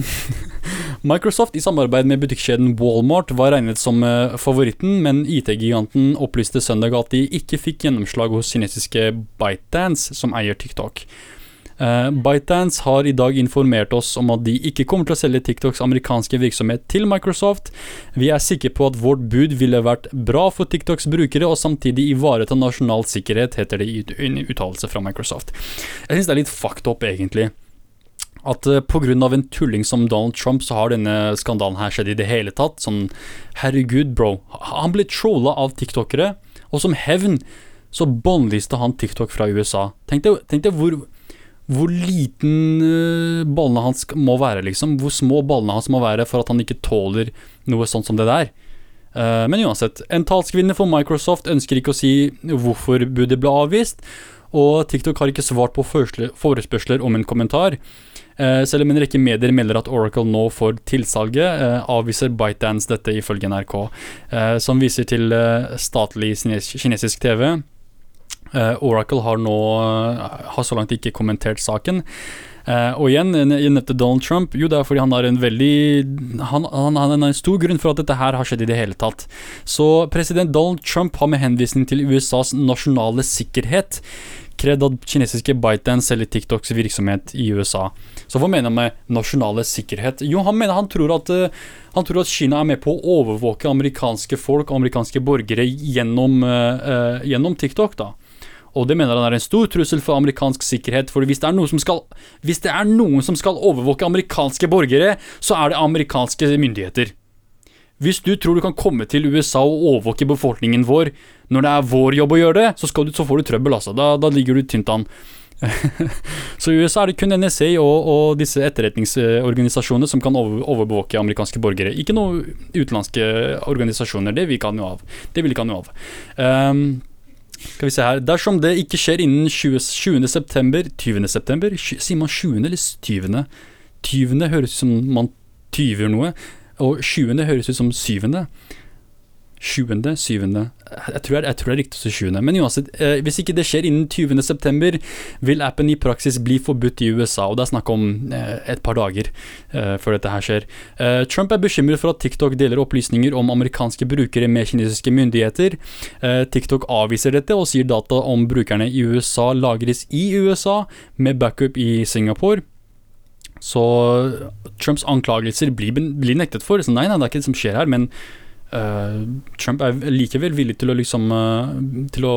Microsoft i samarbeid med butikkjeden Walmart var regnet som uh, favoritten, men IT-giganten opplyste søndag at de ikke fikk gjennomslag hos kinesiske ByteDance, som eier TikTok. Uh, ByteDance har i dag informert oss om at de ikke kommer til å selge TikToks amerikanske virksomhet til Microsoft. Vi er sikre på at vårt bud ville vært bra for TikToks brukere og samtidig ivareta nasjonal sikkerhet, heter det i en uttalelse fra Microsoft. Jeg syns det er litt fucked up, egentlig. At uh, pga. en tulling som Donald Trump, så har denne skandalen her skjedd i det hele tatt. Sånn, herregud, bro. Han ble trolla av tiktokere, og som hevn så båndlyste han TikTok fra USA. Tenk deg hvor hvor liten uh, ballene hans må være, liksom. Hvor små ballene hans må være for at han ikke tåler noe sånt som det der. Uh, men uansett, en talskvinne for Microsoft ønsker ikke å si hvorfor budet ble avvist, og TikTok har ikke svart på forespørsler om en kommentar. Uh, selv om en rekke medier melder at Oracle nå får tilsalget, avviser ByteDance dette ifølge NRK, som viser til statlig kinesisk TV. Uh, Oracle har nå har så langt ikke kommentert saken. Uh, og igjen, jeg nevnte Donald Trump. Jo, det er fordi han har en veldig han, han, han er en stor grunn for at dette her har skjedd i det hele tatt. Så president Donald Trump har med henvisning til USAs nasjonale sikkerhet krevd at kinesiske ByteDance selger TikToks virksomhet i USA. Så hva mener han med nasjonale sikkerhet? Jo, han mener han tror at uh, han tror at Kina er med på å overvåke amerikanske folk og amerikanske borgere gjennom, uh, gjennom TikTok. da. Og det mener han er en stor trussel for amerikansk sikkerhet. For hvis det, skal, hvis det er noen som skal overvåke amerikanske borgere, så er det amerikanske myndigheter. Hvis du tror du kan komme til USA og overvåke befolkningen vår når det er vår jobb å gjøre det, så, du, så får du trøbbel, altså. Da, da ligger du tynt an. så i USA er det kun NSA og, og disse etterretningsorganisasjonene som kan over, overvåke amerikanske borgere. Ikke noen utenlandske organisasjoner. Det vil ikke ha noe av. Det vil ikke ha noe av. Um, skal vi se her Dersom det ikke skjer innen 20. 20. september 20. september? Sier man 20. eller 20.? 20. høres ut som man tyver noe, og 20. høres ut som syvende. Sjuende, syvende jeg tror, det er riktig å si sjuende. Men uansett, eh, hvis ikke det skjer innen 20.9, vil appen i praksis bli forbudt i USA. Og det er snakk om eh, et par dager eh, før dette her skjer. Eh, Trump er bekymret for at TikTok deler opplysninger om amerikanske brukere med kinesiske myndigheter. Eh, TikTok avviser dette og sier data om brukerne i USA lagres i USA, med backup i Singapore. Så Trumps anklagelser blir, blir nektet for. Så nei, nei, det er ikke det som skjer her. men Uh, Trump er likevel villig til å liksom uh, Til å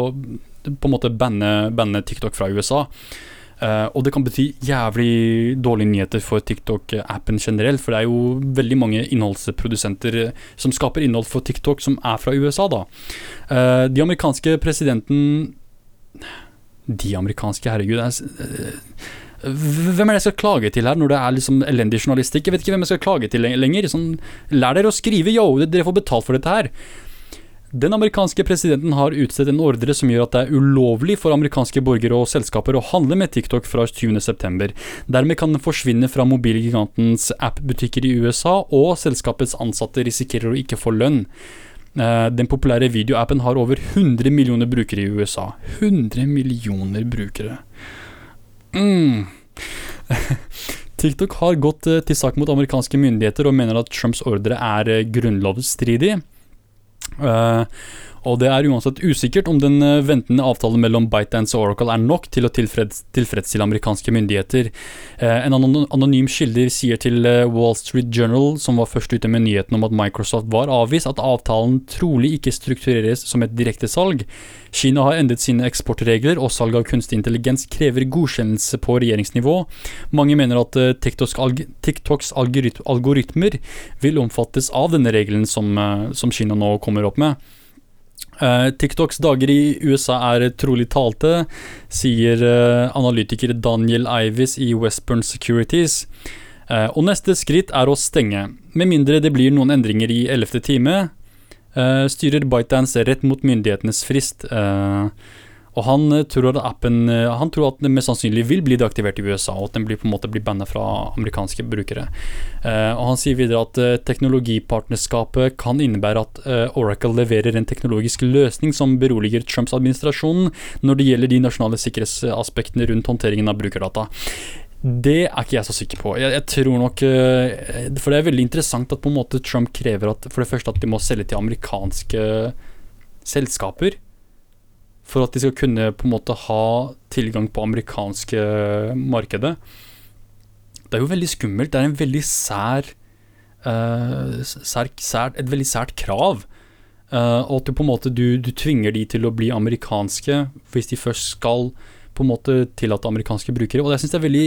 på en måte banne, banne TikTok fra USA. Uh, og det kan bety jævlig dårlige nyheter for TikTok-appen generelt. For det er jo veldig mange innholdsprodusenter som skaper innhold for TikTok, som er fra USA, da. de amerikanske presidenten De amerikanske, herregud. Er, hvem er det jeg skal klage til her, når det er liksom elendig journalistikk? Jeg vet ikke hvem jeg skal klage til lenger. Sånn, lær dere å skrive, yo! Dere får betalt for dette her. Den amerikanske presidenten har utstedt en ordre som gjør at det er ulovlig for amerikanske borgere og selskaper å handle med TikTok fra 20.9. Dermed kan den forsvinne fra mobilgigantens app-butikker i USA, og selskapets ansatte risikerer å ikke få lønn. Eh, den populære videoappen har over 100 millioner brukere i USA. 100 millioner brukere. Mm. TikTok har gått eh, til sak mot amerikanske myndigheter og mener at Trumps ordre er eh, grunnlovsstridig. Uh, og det er uansett usikkert om den eh, ventende avtalen mellom ByteDance og Oracle er nok til å tilfreds, tilfredsstille amerikanske myndigheter. Eh, en anonym kilder sier til eh, Wall Street Journal, som var først ute med nyheten om at Microsoft var avvist, at avtalen trolig ikke struktureres som et direktesalg. Kina har endret sine eksportregler, og salg av kunstig intelligens krever godkjennelse på regjeringsnivå. Mange mener at TikToks, alg TikToks algoritmer vil omfattes av denne regelen som, som Kina nå kommer opp med. Uh, TikToks dager i USA er trolig talte, sier uh, analytiker Daniel Ivis i Westburn Securities. Eh, og neste skritt er å stenge. Med mindre det blir noen endringer i ellevte time, eh, styrer ByteDance rett mot myndighetenes frist. Eh, og han eh, tror at appen eh, Han tror at den mest sannsynlig vil bli deaktivert i USA, og at den blir på en måte blir banna fra amerikanske brukere. Uh, og Han sier videre at teknologipartnerskapet kan innebære at Oracle leverer en teknologisk løsning som beroliger Trumps administrasjon når det gjelder de nasjonale sikkerhetsaspektene rundt håndteringen av brukerdata. Det er ikke jeg så sikker på. Jeg, jeg, tror nok For det er veldig interessant at på en måte Trump krever at for det første at de må selge til amerikanske selskaper for at de skal kunne på en måte ha tilgang på amerikanske markedet. Det er jo veldig skummelt. Det er en veldig sær, uh, sær, sær et veldig sært krav. Uh, og at du på en måte du, du, tvinger de til å bli amerikanske hvis de først skal på en måte tillate amerikanske brukere. Og jeg synes det er veldig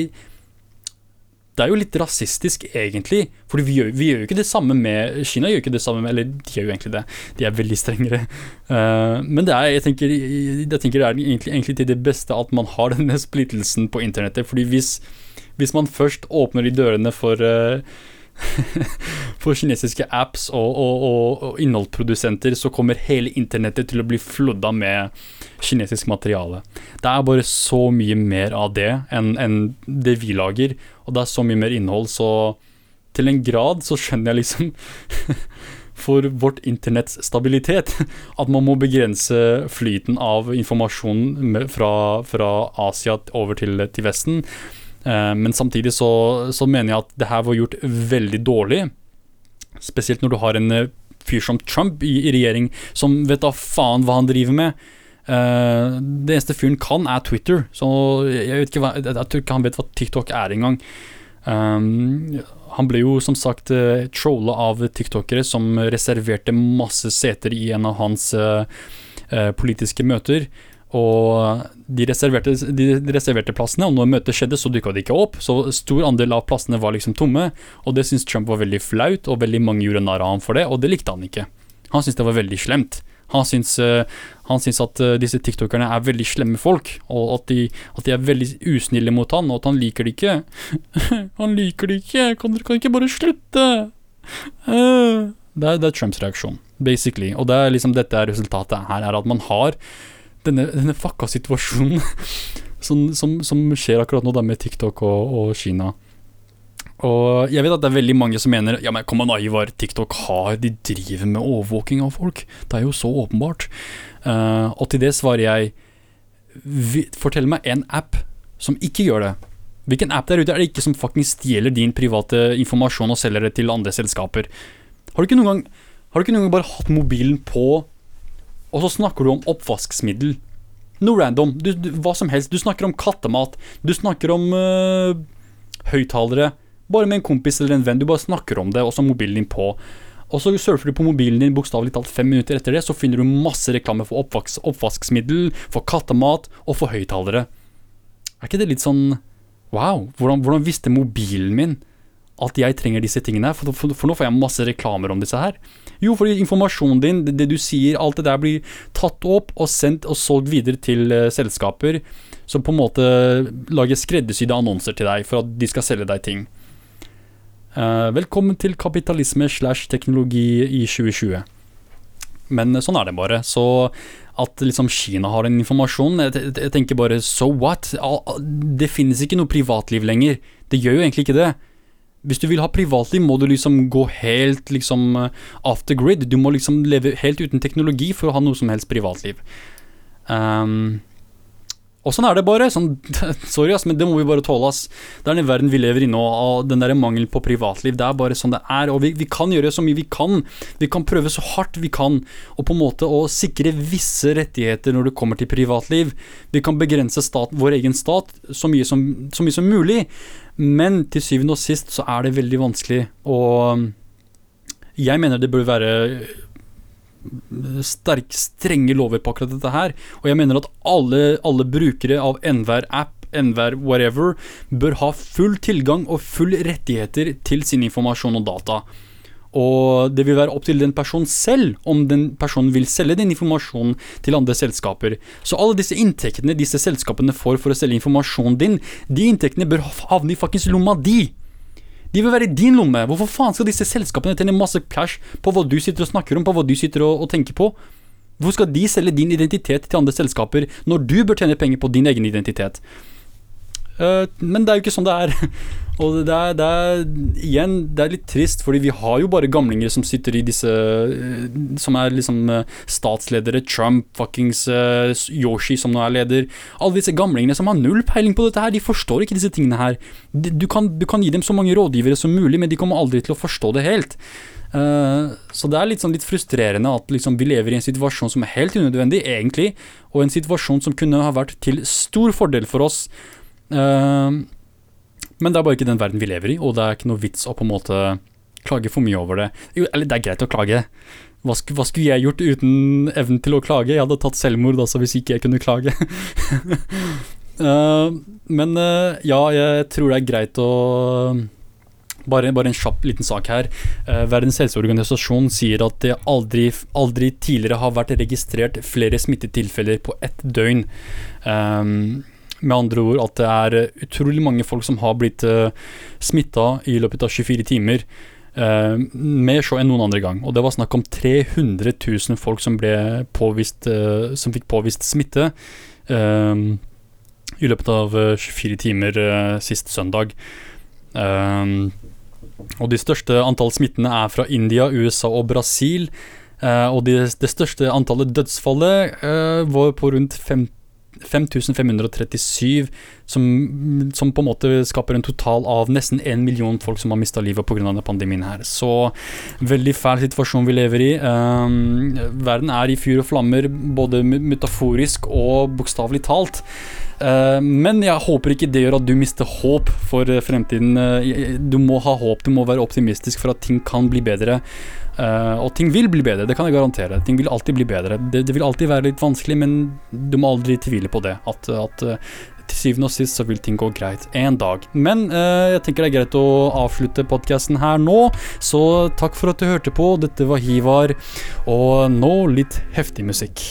det er jo litt rasistisk, egentlig. For vi, vi, gjør jo ikke det samme med Kina gjør ikke det samme med Eller de gjør jo egentlig det. De er veldig strengere. Uh, men det er, jeg tenker, jeg tenker det er egentlig, egentlig, til det beste at man har denne splittelsen på internettet. Fordi hvis, hvis man først åpner de dørene for uh, for kinesiske apps og, og, og, og, innholdsprodusenter, så kommer hele internettet til å bli flodda med kinesisk materiale. Det er bare så mye mer av det enn, en det vi lager, og det er så mye mer innhold, så til en grad så skjønner jeg liksom for vårt internetts stabilitet at man må begrense flyten av informasjon fra, fra Asia over til, til Vesten. Eh, men samtidig så, så, mener jeg at det her var gjort veldig dårlig. Spesielt når du har en eh, fyr som Trump i, i regjering som vet da faen hva han driver med. Uh, det eneste fyren kan, er Twitter. Så jeg, hva, jeg, jeg tror ikke han vet hva TikTok er engang. Um, han ble jo som sagt uh, trolla av tiktokere som reserverte masse seter i en av hans uh, uh, politiske møter. Og de reserverte, de reserverte, plassene, og når møtet skjedde, så dukka de ikke opp. Så stor andel av plassene var liksom tomme, og det syntes Trump var veldig flaut, og veldig mange gjorde narr av ham for det, og det likte han ikke. Han syntes det var veldig slemt. Han syns, uh, han syns at uh, disse tiktokerne er veldig slemme folk, og at de, at de, er veldig usnille mot han, og at han liker det ikke. han liker det ikke, kan dere ikke bare slutte? Uh. Det, er, det er Trumps reaksjon, basically. Og det er liksom dette resultatet her, er at man har denne, denne fucka situasjonen som, som, som, skjer akkurat nå da med TikTok og, og, Kina. Og jeg vet at det er veldig mange som mener Ja, men kom an, Ivar, TikTok har De driver med overvåking av folk. Det er jo så åpenbart. Uh, og til det svarer jeg Fortell meg en app som ikke gjør det. Hvilken app der ute er det ikke som faktisk stjeler din private informasjon og selger det til andre selskaper? Har du ikke noen gang, har du ikke noen gang bare hatt mobilen på og så snakker du om oppvaskmiddel. Noe random. Du, du, hva som helst. Du snakker om kattemat. Du snakker om uh, høyttalere. Bare med en kompis eller en venn. Du bare snakker om det, og så mobilen din på. Og så surfer du på mobilen din bokstavelig talt fem minutter etter det, så finner du masse reklame for oppvaks, oppvaskmiddel, for kattemat og for høyttalere. Er ikke det litt sånn Wow, hvordan, hvordan visste mobilen min at jeg trenger disse tingene? For, for, for, nå får jeg masse reklamer om disse her. Jo, fordi informasjonen din, det, det, du sier, alt det der blir tatt opp og sendt og solgt videre til uh, selskaper som på en måte lager skreddersydde annonser til deg for at de skal selge deg ting. Uh, velkommen til kapitalisme slash teknologi i 2020. Men uh, sånn er det bare. Så at liksom Kina har en informasjon jeg, jeg tenker bare so what? Det finnes ikke noe privatliv lenger. Det gjør jo egentlig ikke det. Hvis du vil ha privatliv, må du liksom gå helt liksom off the grid. Du må liksom leve helt uten teknologi for å ha noe som helst privatliv. Um, og sånn er det bare. Sånn, sorry, ass, men det må vi bare tåle. ass. Det er den verden vi lever i nå, og den der mangelen på privatliv. Det er bare sånn det er. Og vi, vi, kan gjøre så mye vi kan. Vi kan prøve så hardt vi kan, og på en måte å sikre visse rettigheter når det kommer til privatliv. Vi kan begrense stat, vår egen stat så mye, som, så mye som mulig, men til syvende og sist så er det veldig vanskelig, og jeg mener det burde være sterk, strenge lover på akkurat dette her. Og jeg mener at alle, alle brukere av enhver app, enhver whatever, bør ha full tilgang og full rettigheter til sin informasjon og data. Og det vil være opp til den personen selv om den personen vil selge den informasjonen til andre selskaper. Så alle disse inntektene disse selskapene får for å selge informasjonen din, de inntektene bør havne i fuckings lomma di. De vil være i din lomme. Hvorfor faen skal disse selskapene tjene masse cash på hva du sitter og snakker om, på hva du sitter og, og tenker på? Hvorfor skal de selge din identitet til andre selskaper når du bør tjene penger på din egen identitet? Uh, men det er jo ikke sånn det er. Og det er, det er, igjen, det er litt trist, fordi vi har jo bare gamlinger som sitter i disse uh, Som er liksom uh, statsledere. Trump, fuckings Yoshi, som nå er leder. Alle disse gamlingene som har null peiling på dette her. De forstår ikke disse tingene her. Du kan, du kan gi dem så mange rådgivere som mulig, men de kommer aldri til å forstå det helt. så det er litt, sånn litt frustrerende at liksom, vi lever i en situasjon som er helt unødvendig, egentlig, og en situasjon som kunne ha vært til stor fordel for oss Uh, men det er bare ikke den verden vi lever i, og det er ikke noe vits å på en måte klage for mye over det. Jo, eller det er greit å klage. Hva, sk hva skulle jeg gjort uten evnen til å klage? Jeg hadde tatt selvmord altså hvis ikke jeg kunne klage. uh, men uh, ja, jeg tror det er greit å bare, bare, en kjapp liten sak her. Uh, Verdens helseorganisasjon sier at det aldri, aldri, tidligere har vært registrert flere smittetilfeller på ett døgn. Um, med andre ord at det er eh, utrolig mange folk som har blitt uh, eh, smitta i løpet av 24 timer. Uh, mer så enn noen andre gang. Og det var snakk om 300 000 folk som, påvist, uh, som fikk påvist smitte uh, i løpet av 24 timer sist søndag. og de største antall smittene er fra India, USA og Brasil. og det, de største antallet dødsfallet var på rundt 50 5537, som, som, på en måte skaper en total av nesten én million folk som har mista livet pga. pandemien her. Så veldig fæl situasjon vi lever i. Um, verden er i fyr og flammer, både metaforisk og bokstavelig talt. Uh, men jeg håper ikke det gjør at du mister håp for fremtiden. Uh, du må ha håp, du må være optimistisk for at ting kan bli bedre. Uh, og ting vil bli bedre, det kan jeg garantere. Ting vil alltid bli bedre. Det, det vil alltid være litt vanskelig, men du må aldri tvile på det. At, at uh, til syvende og sist så vil ting gå greit en dag. Men uh, jeg tenker det er greit å avslutte podkasten her nå, så takk for at du hørte på. Dette var Hivar, og nå litt heftig musikk.